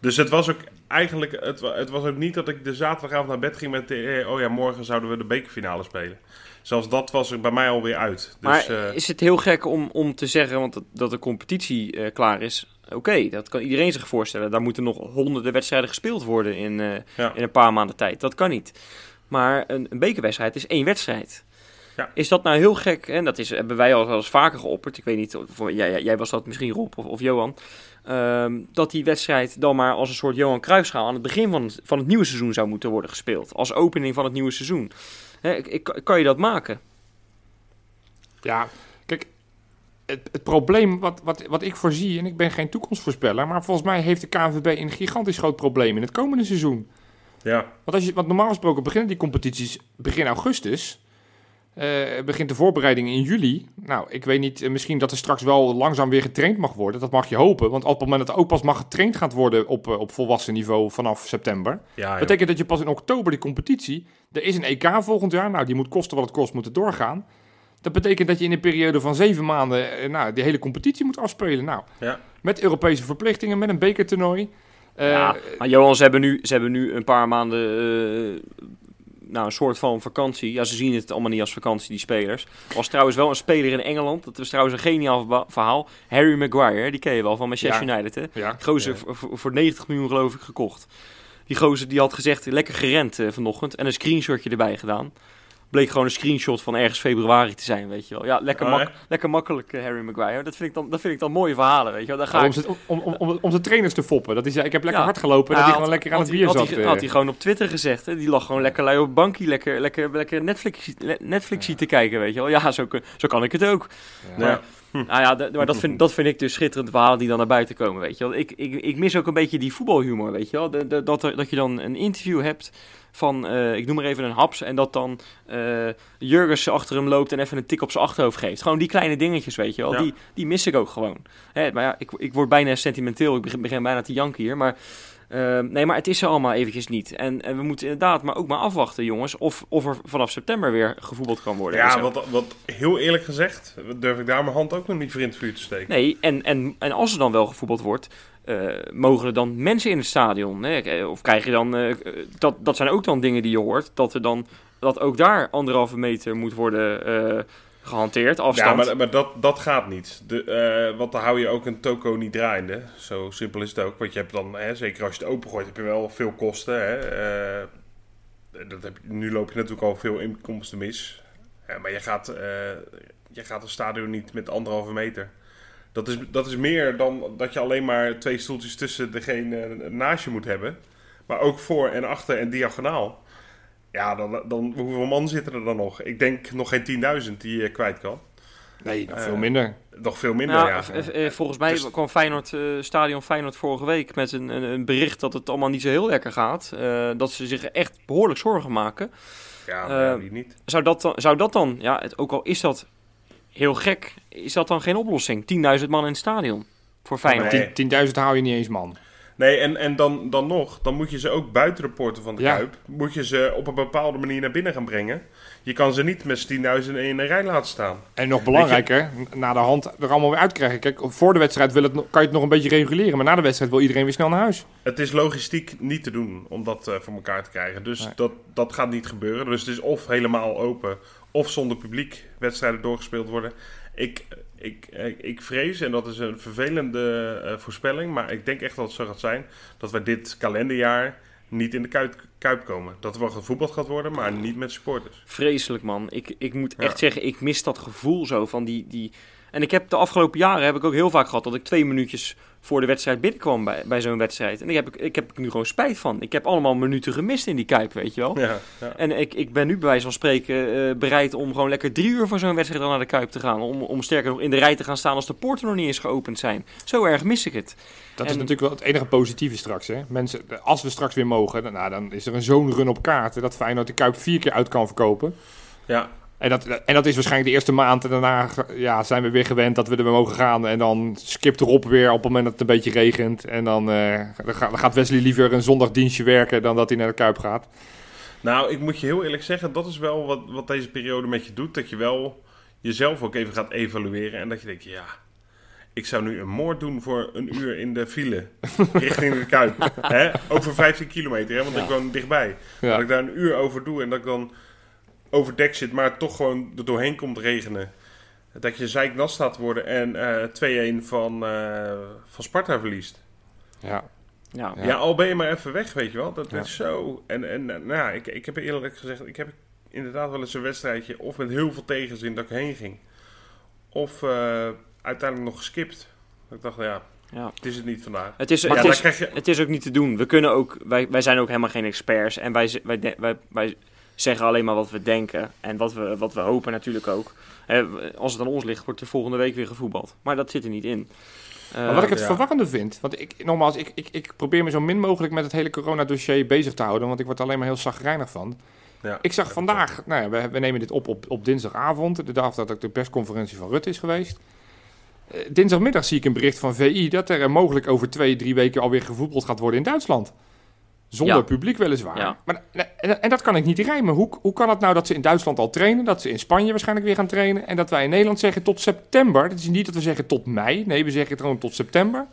Dus het was ook eigenlijk, het, het was ook niet dat ik de zaterdagavond naar bed ging met de, oh ja, morgen zouden we de bekerfinale spelen. Zelfs dat was er bij mij alweer uit. Dus, maar eh, is het heel gek om, om te zeggen, want dat, dat de competitie eh, klaar is. Oké, dat kan iedereen zich voorstellen. Daar moeten nog honderden wedstrijden gespeeld worden in, eh, ja. in een paar maanden tijd. Dat kan niet. Maar een, een bekerwedstrijd is één wedstrijd. Ja. Is dat nou heel gek? En dat is, hebben wij al eens vaker geopperd. Ik weet niet, of, jij, jij- was dat misschien Rob of, of Johan. Ehm, dat die wedstrijd dan maar als een soort Johan Cruijffschaal aan het begin van het, van het nieuwe seizoen zou moeten worden gespeeld. Als opening van het nieuwe seizoen. Ik- kan je dat maken? Ja, kijk, het, het probleem wat, wat, wat ik voorzie, en ik ben geen toekomstvoorspeller, maar volgens mij heeft de KNVB een gigantisch groot probleem in het komende seizoen. Ja. Want, als je, want normaal gesproken beginnen die competities begin augustus. Eh, begint de voorbereiding in juli. Nou, ik weet niet, eh, misschien dat er straks wel langzaam weer getraind mag worden. Dat mag je hopen. Want op het moment dat er ook pas mag getraind gaat worden op, eh, op volwassen niveau vanaf september. ja betekent dat je pas in oktober die competitie. Er is een EK volgend jaar. Nou, die moet kosten wat het kost, moeten doorgaan. Dat betekent dat je in een periode van zeven maanden nou, die hele competitie moet afspelen. Nou, Ja. met Europese verplichtingen, met een bekertoernooi. Eh, ja, maar Johan, ze hebben nu, ze hebben nu een paar maanden eh, nou, een soort van vakantie. Ja, ze zien het allemaal niet als vakantie, die spelers. Er was trouwens wel een speler in Engeland. Dat was trouwens een geniaal verhaal. Harry Maguire, die ken je wel van Manchester Ja. United. Hè? ja, Gozer Ja. voor 90 miljoen geloof ik gekocht. Die gozer die had gezegd, lekker gerend eh, vanochtend. En een screenshotje erbij gedaan. Bleek gewoon een screenshot van ergens februari te zijn, weet je wel. Ja, lekker, Oh, mak- lekker makkelijk, eh, Harry Maguire. Dat vind, ik dan, dat vind ik dan mooie verhalen, weet je wel. Daar ga om, ik... om, om, om, om zijn trainers te foppen. Dat hij zei, ik heb lekker Ja. hard gelopen. Ja, dat hij had- gewoon lekker aan had het bier had zat. hij, eh. had hij gewoon op Twitter gezegd. Hè? Die lag gewoon lekker lui op een bankje, lekker, lekker, lekker Netflix, Netflix te kijken, weet je wel. Ja, zo, zo kan ik het ook. Ja. Nou (laughs) ja, maar dat vind, dat vind ik dus schitterende verhalen die dan naar buiten komen, weet je wel. Ik, ik, ik mis ook een beetje die voetbalhumor, weet je wel. De- de- dat, er, dat je dan een interview hebt van, eh, ik noem maar even een haps, en dat dan eh Jurgens achter hem loopt en even een tik op zijn achterhoofd geeft. Gewoon die kleine dingetjes, weet je wel. Ja. Die, die mis ik ook gewoon. Hè, maar ja, ik, ik word bijna sentimenteel, ik begin, begin bijna te janken hier, maar... eh, nee, maar het is er allemaal eventjes niet. En, en we moeten inderdaad maar ook maar afwachten, jongens, of, of er vanaf september weer gevoetbald kan worden. en Ja, wat, wat heel eerlijk gezegd, durf ik daar mijn hand ook nog niet voor in het vuur te steken. Nee, en, en, en als er dan wel gevoetbald wordt, eh, mogen er dan mensen in het stadion? Hè? Eh, Of krijg je dan, eh, dat, dat zijn ook dan dingen die je hoort, dat er dan, dat ook daar anderhalve meter moet worden eh, gehanteerd, Ja, afstand. maar, maar dat, dat gaat niet. De, eh, want dan hou je ook een toko niet draaiende. Zo simpel is het ook. Want je hebt dan, hè, zeker als je het opengooit, heb je wel veel kosten. Hè. Eh, dat heb, nu loop je natuurlijk al veel inkomsten mis. Ja, maar je gaat, eh, je gaat een stadion niet met anderhalve meter. Dat is, dat is meer dan dat je alleen maar twee stoeltjes tussen degene naast je moet hebben. Maar ook voor en achter en diagonaal. Ja, dan, dan hoeveel man zitten er dan nog? Ik denk nog geen 10.000 die je kwijt kan. Nee, nog Eh, veel minder. Nog veel minder, Nou, ja. v- eh, volgens mij Dus- kwam Feyenoord, eh, stadion Feyenoord vorige week met een, een, een bericht dat het allemaal niet zo heel lekker gaat. Eh, dat ze zich echt behoorlijk zorgen maken. Ja, eh, niet? Zou dat dan, zou dat dan ja, het, ook al is dat heel gek, is dat dan geen oplossing? 10.000 man in het stadion voor Feyenoord. Nee. Tien- 10.000 hou je niet eens, man. Nee, en, en dan, dan nog, dan moet je ze ook buiten de poorten van de Ja. Kuip, moet je ze op een bepaalde manier naar binnen gaan brengen. Je kan ze niet met z'n 10.000 in een rij laten staan. En nog belangrijker, na de hand er allemaal weer uitkrijgen. Kijk, voor de wedstrijd wil het, kan je het nog een beetje reguleren. Maar na de wedstrijd wil iedereen weer snel naar huis. Het is logistiek niet te doen om dat eh, voor elkaar te krijgen. Dus Nee. dat, dat gaat niet gebeuren. Dus het is of helemaal open, of zonder publiek wedstrijden doorgespeeld worden. Ik, ik, ik, ik vrees, en dat is een vervelende eh, voorspelling, maar ik denk echt dat het zo gaat zijn, dat wij dit kalenderjaar niet in de kuip, kuip komen. Dat er wel gevoetbald gaat worden, maar niet met supporters. Vreselijk man. Ik, ik moet Ja. echt zeggen, ik mis dat gevoel zo van die, die... En ik heb de afgelopen jaren heb ik ook heel vaak gehad dat ik twee minuutjes voor de wedstrijd binnenkwam bij, bij zo'n wedstrijd. En ik heb, ik heb er nu gewoon spijt van. Ik heb allemaal minuten gemist in die Kuip, weet je wel. Ja, ja. En ik, ik ben nu bij wijze van spreken eh, bereid om gewoon lekker drie uur voor zo'n wedstrijd dan naar de Kuip te gaan. Om, om sterker nog in de rij te gaan staan als de poorten nog niet eens geopend zijn. Zo erg mis ik het. Dat is natuurlijk wel het enige positieve straks. Hè? Mensen, als we straks weer mogen, dan, nou, dan is er een zo'n run op kaarten dat Feyenoord de Kuip vier keer uit kan verkopen. ja. En dat, en dat is waarschijnlijk de eerste maand. En daarna ja, zijn we weer gewend dat we er weer mogen gaan. En dan skipt erop weer op het moment dat het een beetje regent. En dan, eh, dan, gaat, Wesley liever een zondagdienstje werken dan dat hij naar de Kuip gaat. Nou, ik moet je heel eerlijk zeggen, dat is wel wat, wat deze periode met je doet. Dat je wel jezelf ook even gaat evalueren. En dat je denkt, ja, ik zou nu een moord doen voor een uur in de file (laughs) richting de Kuip. hè? Over 15 kilometer, hè? want ik woon dichtbij. Ja. Dat ik daar een uur over doe en dat ik dan overdekt zit, maar het toch gewoon er doorheen komt regenen. Dat je zeiknat staat te worden en eh 2-1 van, eh, van Sparta verliest. Ja. Ja, Ja. Ja. al ben je maar even weg, weet je wel. Dat Ja. is zo. En, en nou, ja, ik, ik heb eerlijk gezegd, ik heb inderdaad wel eens een wedstrijdje of met heel veel tegenzin dat ik heen ging. Of eh, uiteindelijk nog geskipt. Dat Ik dacht, ja, ja. het is het niet vandaag. Het is, Maar het, ja, is, dan krijg je... het is ook niet te doen. We kunnen ook, wij, wij zijn ook helemaal geen experts. En wij, wij, wij, wij zeggen alleen maar wat we denken. En wat we, wat we hopen natuurlijk ook. Hè, als het aan ons ligt, wordt er volgende week weer gevoetbald. Maar dat zit er niet in. Maar Eh, wat ik het ja. verwarrende vind, want ik, nogmaals, ik, ik, ik probeer me zo min mogelijk met het hele coronadossier bezig te houden, want ik word er alleen maar heel zagrijnig van. Ja, Ik zag vandaag, nou ja, we, we nemen dit op, op op dinsdagavond, de dag dat ook de persconferentie van Rutte is geweest. Eh, dinsdagmiddag zie ik een bericht van VI dat er eh, mogelijk over twee, drie weken alweer gevoetbald gaat worden in Duitsland. Zonder Ja. publiek weliswaar. Ja. Maar, en, en dat kan ik niet rijmen. Hoe, hoe kan het nou dat ze in Duitsland al trainen, dat ze in Spanje waarschijnlijk weer gaan trainen en dat wij in Nederland zeggen tot september? Dat is niet dat we zeggen tot mei, nee, we zeggen gewoon tot september.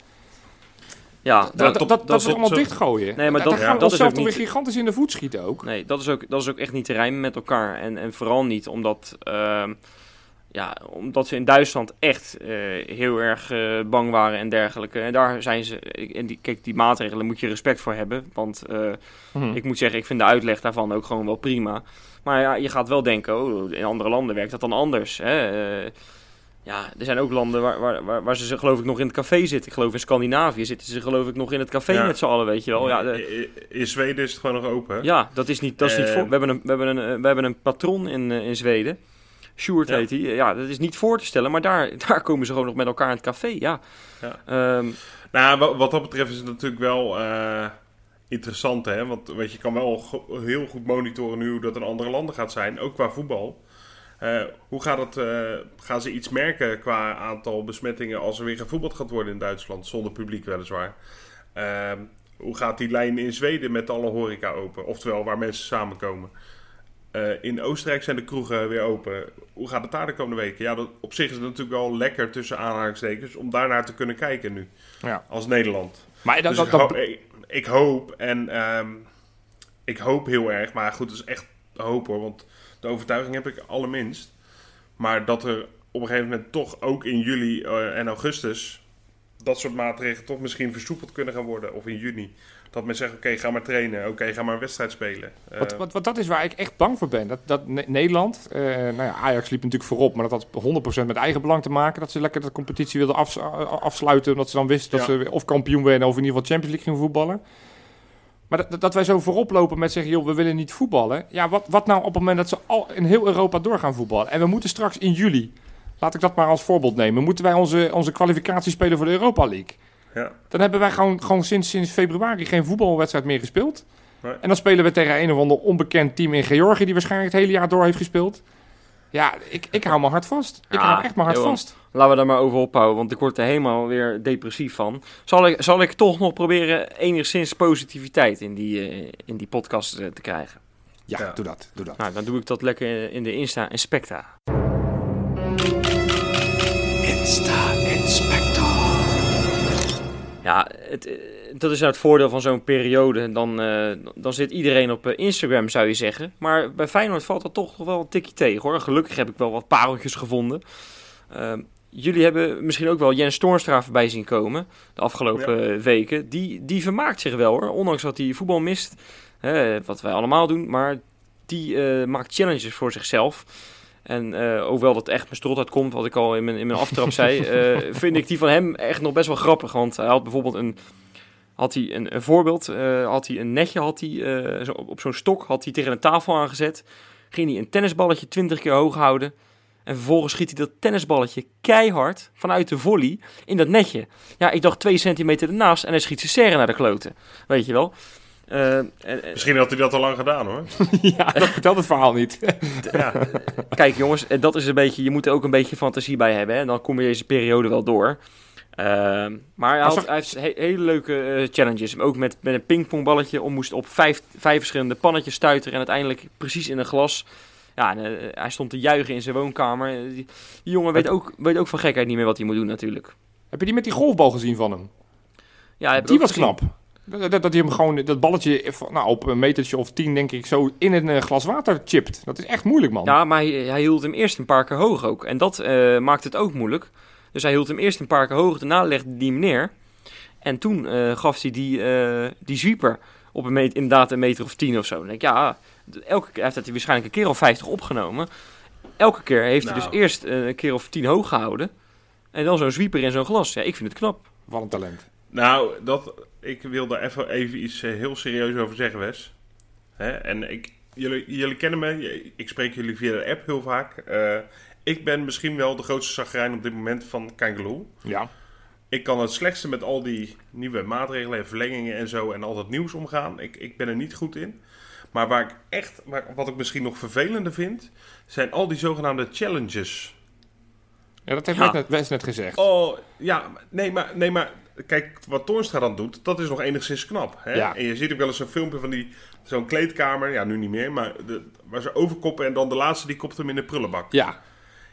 ja, Dat, dat, dat, dat, dat dat we allemaal zo- dichtgooien. Nee, maar Dan dat- gaan we dat onszelf toch weer gigantisch in de voet schieten ook. Nee, dat is, ook, dat is ook echt niet te rijmen met elkaar. En, en vooral niet omdat... ehm, ja, omdat ze in Duitsland echt eh, heel erg eh, bang waren en dergelijke. En daar zijn ze. En die, kijk, die maatregelen moet je respect voor hebben. Want eh, Mhm. ik moet zeggen, ik vind de uitleg daarvan ook gewoon wel prima. Maar ja, je gaat wel denken, oh, in andere landen werkt dat dan anders. Hè? Ja, er zijn ook landen waar, waar, waar, waar ze geloof ik nog in het café zitten. Ik geloof in Scandinavië zitten ze geloof ik nog in het café Ja. met z'n allen, weet je wel. Ja, de- in, Zweden is het gewoon nog open. ja, dat is niet, dat is niet voor. We hebben een, we hebben een, we hebben een patron in, in Zweden. Sjoerd Ja. heet hij. Ja, dat is niet voor te stellen, maar daar, (laughs) daar komen ze gewoon nog met elkaar in het café. Ja. Ja. Ehm, Nou, wa- wat dat betreft is het natuurlijk wel eh, interessant, hè? Want weet je, je kan wel go- heel goed monitoren nu hoe dat in andere landen gaat zijn, ook qua voetbal. Eh, hoe gaat het, eh, gaan ze iets merken qua aantal besmettingen als er weer gevoetbald gaat worden in Duitsland, zonder publiek weliswaar? Ehm, hoe gaat die lijn in Zweden met alle horeca open? Oftewel, waar mensen samenkomen. Eh, in Oostenrijk zijn de kroegen weer open. Hoe gaat het daar de komende weken? Ja, dat, op zich is het natuurlijk wel lekker tussen aanhalingstekens om daarnaar te kunnen kijken nu, Ja. als Nederland. Maar dat, Dus dat, ik, dat- hoop, ik, ik hoop en ehm, ik hoop heel erg, maar goed, het is echt hoop hoor, want de overtuiging heb ik allerminst. Maar dat er op een gegeven moment toch ook in juli eh, en augustus dat soort maatregelen toch misschien versoepeld kunnen gaan worden, of in juni. Dat men zegt, oké, ga maar trainen, oké, ga maar een wedstrijd spelen. Eh, Wat, wat, wat dat is waar ik echt bang voor ben. Dat, dat Ne- Nederland, eh, nou ja, Ajax liep natuurlijk voorop, maar dat had 100% met eigen belang te maken. Dat ze lekker de competitie wilden afs- afsluiten, omdat ze dan wisten dat Ja. ze of kampioen werden of in ieder geval Champions League gingen voetballen. Maar dat, dat wij zo voorop lopen met zeggen, joh, we willen niet voetballen. Ja, wat, wat nou op het moment dat ze al in heel Europa door gaan voetballen? En we moeten straks in juli, laat ik dat maar als voorbeeld nemen, moeten wij onze, onze kwalificatie spelen voor de Europa League. Ja. Dan hebben wij gewoon, gewoon sinds, sinds februari geen voetbalwedstrijd meer gespeeld. Nee. En dan spelen we tegen een of ander onbekend team in Georgië... die waarschijnlijk het hele jaar door heeft gespeeld. Ja, ik, ik hou mijn hart vast. Ik Ja, hou echt mijn hart Johan. vast. laten we daar maar over ophouden, want ik word er helemaal weer depressief van. Zal ik, zal ik toch nog proberen enigszins positiviteit in die, eh, in die podcast eh, te krijgen? Ja, Ja. doe dat. Doe dat. Nou, dan doe ik dat lekker in de Insta en Specta. Ja, het, eh, dat is nou het voordeel van zo'n periode. Dan, eh, dan zit iedereen op eh, Instagram, zou je zeggen. Maar bij Feyenoord valt dat toch wel een tikje tegen, hoor. Gelukkig heb ik wel wat pareltjes gevonden. Ehm, jullie hebben misschien ook wel Jens Toornstra voorbij zien komen de afgelopen weken. Die, die vermaakt zich wel, hoor. Ondanks dat hij voetbal mist, hè, wat wij allemaal doen. Maar die maakt challenges voor zichzelf. En eh, hoewel dat echt mijn strot uitkomt, wat ik al in mijn, in mijn aftrap zei, (laughs) eh, vind ik die van hem echt nog best wel grappig. Want hij had bijvoorbeeld een, had hij een, een voorbeeld, eh, had hij een netje had hij, zo, op zo'n stok, had hij tegen een tafel aangezet. Ging hij een tennisballetje 20 keer hoog houden. En vervolgens schiet hij dat tennisballetje keihard vanuit de volley in dat netje. Ja, ik dacht twee centimeter ernaast en hij schiet zijn serre naar de kloten. Weet je wel. Eh, en- en- Misschien had hij dat al lang gedaan hoor. (laughs) ja, dat (laughs) vertelt het verhaal niet. ja. Kijk jongens, en dat is een beetje, je moet er ook een beetje fantasie bij hebben. Hè? Dan kom je deze periode wel door. Ehm, maar hij, Maar had, zag- hij heeft he- hele leuke eh, challenges. Ook met, met een pingpongballetje om moest op vijf, vijf verschillende pannetjes stuiteren. En uiteindelijk precies in een glas. Ja, en, eh, hij stond te juichen in zijn woonkamer. Eh, Die, die jongen weet ook, weet ook van gekheid niet meer wat hij moet doen natuurlijk. Heb je die met die golfbal gezien van hem? Ja, Die was gezien. knap. Dat, dat, dat hij hem gewoon, dat balletje van, nou, op een metertje of tien, denk ik, zo in een eh, glas water chipt. Dat is echt moeilijk, man. Ja, maar hij, hij hield hem eerst een paar keer hoog ook. En dat eh, maakt het ook moeilijk. Dus hij hield hem eerst een paar keer hoog, daarna legde hij hem neer. En toen eh, gaf hij die, eh, die sweeper op een meter, inderdaad een meter of tien of zo. Dan denk ik, ja, elke keer heeft hij waarschijnlijk een keer of vijftig opgenomen. Elke keer heeft hij Nou. dus eerst een keer of tien hoog gehouden. En dan zo'n sweeper in zo'n glas. Ja, ik vind het knap. Wat een talent. Nou, dat, ik wil daar even, even iets eh, heel serieus over zeggen, Wes. Hè? En ik, jullie, jullie kennen me, ik spreek jullie via de app heel vaak. Eh, ik ben misschien wel de grootste zagrijn op dit moment van Kangaloo. Ja. Ik kan het slechtste met al die nieuwe maatregelen en verlengingen en zo en al dat nieuws omgaan. Ik, ik ben er niet goed in. Maar waar ik echt, waar, wat ik misschien nog vervelender vind, zijn al die zogenaamde challenges. Ja, dat heeft Ja. Wes net, Wes net gezegd. Oh, ja, nee, maar, nee, maar kijk, wat Toornstra dan doet, dat is nog enigszins knap. Hè? Ja. En je ziet ook wel eens zo'n filmpje van die, zo'n kleedkamer, ja, nu niet meer, maar de, waar ze overkoppen en dan de laatste die kopt hem in de prullenbak. Ja.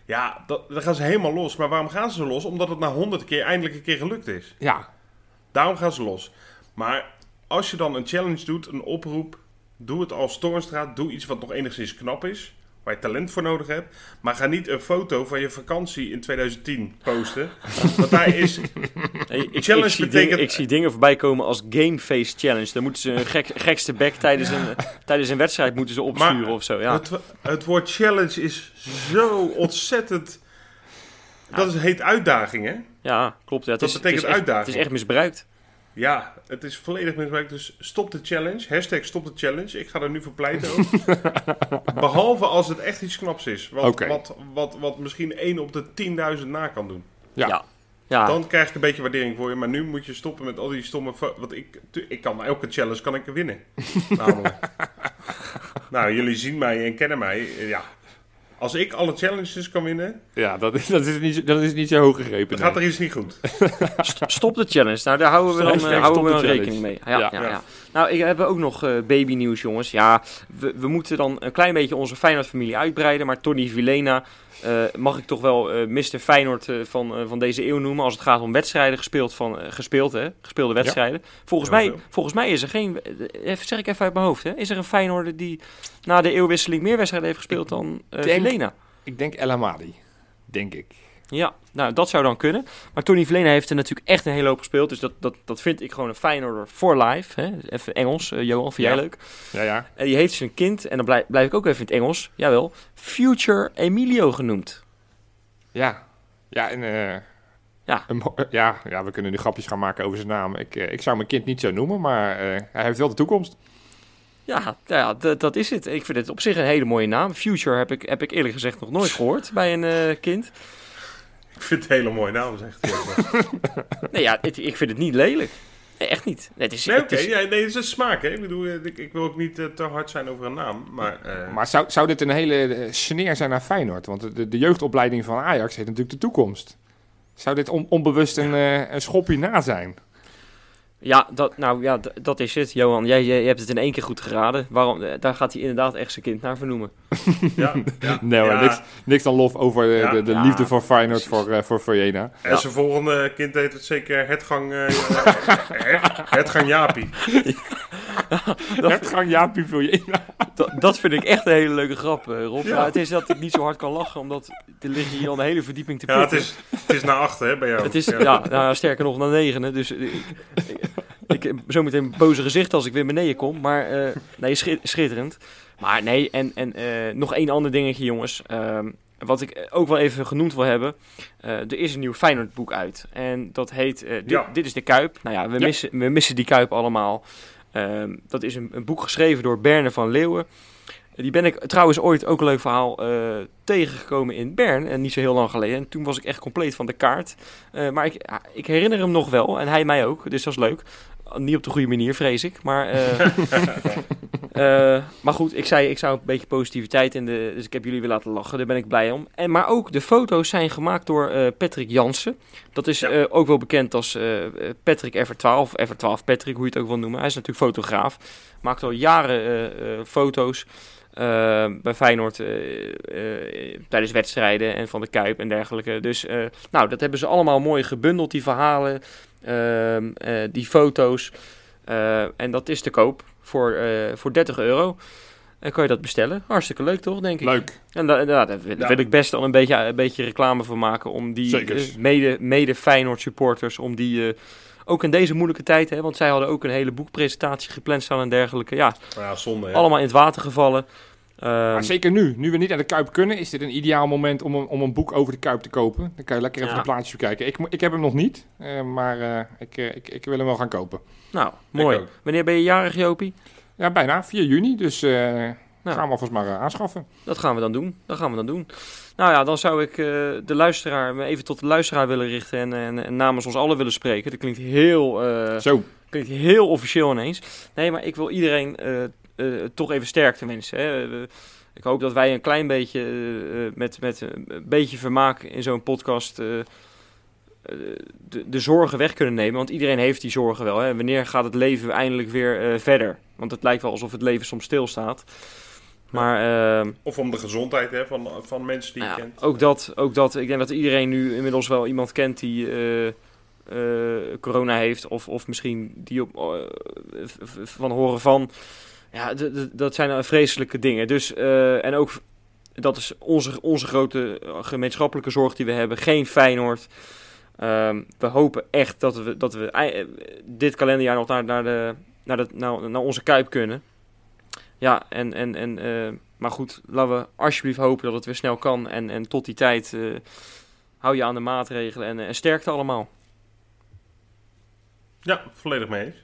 Ja, dat, dan gaan ze helemaal los. Maar waarom gaan ze zo los? Omdat het na honderd keer eindelijk een keer gelukt is. Ja. Daarom gaan ze los. Maar als je dan een challenge doet, een oproep, doe het als Toornstra, doe iets wat nog enigszins knap is. Waar je talent voor nodig hebt. Maar ga niet een foto van je vakantie in 2010 posten. (laughs) Want daar is... Hey, ik, Challenge ik, zie betekent- dingen, ik zie dingen voorbij komen als Game Face Challenge. Dan moeten ze een gek, gekste bek tijdens een, (laughs) tijdens een wedstrijd moeten ze opsturen Maar of zo. Ja. Het, het woord challenge is zo ontzettend... Dat is, heet uitdaging, hè? ja, klopt. Ja, het Dat is, betekent het is echt, uitdaging. Het is echt misbruikt. Ja, het is volledig misbruikt. Dus stop de challenge. Hashtag stop de challenge. Ik ga er nu voor pleiten ook. (laughs) Behalve als het echt iets knaps is. Wat, Oké. wat, wat, wat misschien 1 op de 10.000 na kan doen. Ja. Ja. Ja, Dan krijg ik een beetje waardering voor je. Maar nu moet je stoppen met al die stomme... Want ik, ik kan elke challenge kan ik winnen. (laughs) Namelijk. nou, jullie zien mij en kennen mij. Ja. Als ik alle challenges kan winnen, Ja, dat is, dat is, niet, zo- dat is niet zo hoog gegrepen. dan gaat er iets niet goed. (laughs) St- Stop de challenge. Nou, daar houden we dan, eh, houden we dan rekening mee. Ja, Ja. ja. Nou, ik heb ook nog eh baby nieuws, jongens. Ja, we, we moeten dan een klein beetje onze Feyenoord-familie uitbreiden. Maar Tony Vilena eh, mag ik toch wel eh Mr. Feyenoord eh, van, eh, van deze eeuw noemen. Als het gaat om wedstrijden gespeeld, van, eh, gespeeld hè? gespeelde wedstrijden. Volgens, Heel mij, veel. volgens mij is er geen, eh, even, zeg ik even uit mijn hoofd, hè? is er een Feyenoorder die na de eeuwwisseling meer wedstrijden heeft gespeeld dan eh denk- Vilena? Ik denk El Amadi. Denk ik. Ja, nou dat zou dan kunnen. Maar Tony Verlena heeft er natuurlijk echt een hele hoop gespeeld. Dus dat, dat, dat vind ik gewoon een Feyenoorder for life. Hè? Even Engels, eh, Johan, vind jij Ja. leuk? Ja, ja. En die heeft zijn kind, en dan blijf, blijf ik ook even in het Engels, jawel, Future Emilio genoemd. Ja. Ja, en... eh, Ja. mo- ja, ja, we kunnen nu grapjes gaan maken over zijn naam. Ik, eh, ik zou mijn kind niet zo noemen, maar eh, hij heeft wel de toekomst. Ja, nou ja d- dat is het. Ik vind het op zich een hele mooie naam. Future heb ik, heb ik eerlijk gezegd nog nooit gehoord bij een eh, kind. Ik vind het een hele mooie naam, zegt hij. (laughs) Nee, ja, het- ik vind het niet lelijk. Nee, echt niet. Nee, het is, Nee, het oké. is- Ja, nee, het is een smaak, hè. Ik bedoel, eh, ik, ik wil ook niet eh, te hard zijn over een naam. Maar, eh, Maar zou, zou dit een hele sneer zijn naar Feyenoord? Want de, de jeugdopleiding van Ajax heeft natuurlijk de toekomst. Zou dit on- onbewust een, eh, een schopje na zijn? Ja, dat, nou, ja dat is het, Johan. Jij, jij, hebt het in één keer goed geraden. Waarom, eh, daar gaat hij inderdaad echt zijn kind naar vernoemen. (laughs) ja, ja, (laughs) Nee, hoor, ja. niks, niks dan lof over de, Ja. de, de Ja, liefde voor Feyenoord, precies. voor, eh voor Vojena. En Ja. zijn volgende kind heet het zeker Hetgang... eh (laughs) Hetgang Jaapie. Dat gang Jaapie Vojena. Dat, dat vind ik echt een hele leuke grap, eh, Rob. Ja. Ja, het is dat ik niet zo hard kan lachen, omdat er liggen hier al een hele verdieping te Ja, het is, het is naar achter, hè, bij jou. Het is, ja, nou, sterker nog, naar negenen. Dus ik, ik, heb zometeen een boze gezicht als ik weer beneden kom. Maar eh, nee, schi- schitterend. Maar nee, en, en eh, nog één ander dingetje, jongens. Ehm, wat ik ook wel even genoemd wil hebben. Eh, er is een nieuw Feyenoord boek uit. En dat heet dit, Ja. dit is de Kuip. Nou ja, we, Ja. Missen, we missen die Kuip allemaal. Ehm, dat is een, een boek geschreven door Berne van Leeuwen. Die ben ik trouwens ooit, ook een leuk verhaal, tegengekomen in Bern. En niet zo heel lang geleden. En toen was ik echt compleet van de kaart. Maar ik, ja, ik herinner hem nog wel. En hij mij ook. Dus dat is leuk. Niet op de goede manier, vrees ik. Maar, eh, (laughs) eh, maar goed, ik zei, ik zou een beetje positiviteit in de... Dus ik heb jullie weer laten lachen. Daar ben ik blij om. En, maar ook de foto's zijn gemaakt door eh, Patrick Jansen. Dat is Ja. eh, ook wel bekend als eh, Patrick Ever12. Of Ever12 Patrick, hoe je het ook wil noemen. Hij is natuurlijk fotograaf. Maakt al jaren eh, eh, foto's. Eh, bij Feyenoord eh, eh, tijdens wedstrijden en van de Kuip en dergelijke. Dus nou, dat hebben ze allemaal mooi gebundeld, die verhalen, ehm, eh, die foto's. En dat is te koop voor, voor 30 euro. En kan je dat bestellen? Hartstikke leuk toch, denk ik? Leuk. En da- da- daar wil, Ja. wil ik best al een beetje, een beetje reclame voor maken. Om die mede, mede Feyenoord supporters, om die... ook in deze moeilijke tijd, hè, want zij hadden ook een hele boekpresentatie gepland staan en dergelijke. Ja, Maar ja, zonde, hè. allemaal in het water gevallen. Ehm, Maar zeker nu, nu we niet naar de Kuip kunnen, is dit een ideaal moment om een, om een boek over de Kuip te kopen. Dan kan je lekker even Ja. de plaatjes bekijken. Ik, ik heb hem nog niet, eh, maar eh, ik, eh, ik, ik wil hem wel gaan kopen. nou, mooi. Wanneer ben je jarig, Jopie? Ja, bijna, 4 juni, dus eh, Nou. gaan we alvast maar eh, aanschaffen. Dat gaan we dan doen. Dat gaan we dan doen. Nou ja, dan zou ik eh, de luisteraar me even tot de luisteraar willen richten en, en, en namens ons allen willen spreken. Dat klinkt heel, eh, Zo, klinkt heel officieel ineens. Nee, maar ik wil iedereen toch even sterkte wensen. Hè. Ik hoop dat wij een klein beetje met, met een beetje vermaak in zo'n podcast de, de zorgen weg kunnen nemen. Want iedereen heeft die zorgen wel. Hè. Wanneer gaat het leven eindelijk weer verder? Want het lijkt wel alsof het leven soms stilstaat. Maar ehm, Of om de gezondheid hè, van, van mensen die je ja, kent. ook dat, ook dat. Ik denk dat iedereen nu inmiddels wel iemand kent die eh, eh, corona heeft. Of, of misschien die op, eh, van horen van. Ja, dat zijn eh, vreselijke dingen. Dus, en ook dat is onze, onze grote gemeenschappelijke zorg die we hebben. Geen Feyenoord. Ehm, we hopen echt dat we, dat we dit kalenderjaar nog naar, naar, de, naar, de, naar, naar onze kuip kunnen. Ja, en, en, en, eh, maar goed, laten we alsjeblieft hopen dat het weer snel kan. En, en tot die tijd eh, hou je aan de maatregelen en, en sterkte allemaal. Ja, volledig mee eens.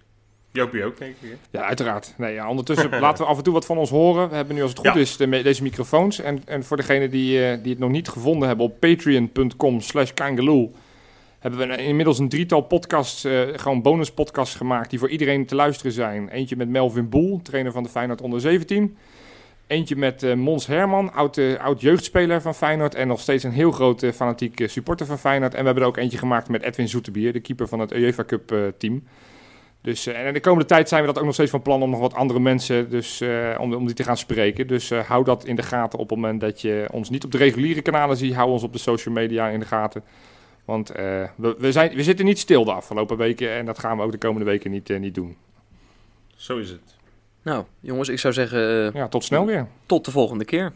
Jopie ook, denk ik. Ja, uiteraard. Nee, ja, ondertussen (laughs) laten we af en toe wat van ons horen. We hebben nu als het goed Ja. is de, deze microfoons. En, en voor degenen die, eh, die het nog niet gevonden hebben op patreon.com slash kangaloo... hebben we inmiddels een drietal podcasts, eh, gewoon bonus podcasts gemaakt... die voor iedereen te luisteren zijn. Eentje met Melvin Boel, trainer van de Feyenoord onder 17. Eentje met eh, Mons Herman, oud, eh, oud jeugdspeler van Feyenoord... en nog steeds een heel grote fanatieke supporter van Feyenoord. En we hebben er ook eentje gemaakt met Edwin Zoetebier... de keeper van het UEFA Cup eh, team... Dus, eh, en de komende tijd zijn we dat ook nog steeds van plan om nog wat andere mensen dus, eh, om, om die te gaan spreken. Dus eh, hou dat in de gaten op het moment dat je ons niet op de reguliere kanalen ziet. Hou ons op de social media in de gaten. Want eh, we, we, zijn, we zitten niet stil de afgelopen weken en dat gaan we ook de komende weken niet, eh, niet doen. Zo is het. Nou, jongens, ik zou zeggen, eh, Ja, tot snel weer. tot de volgende keer.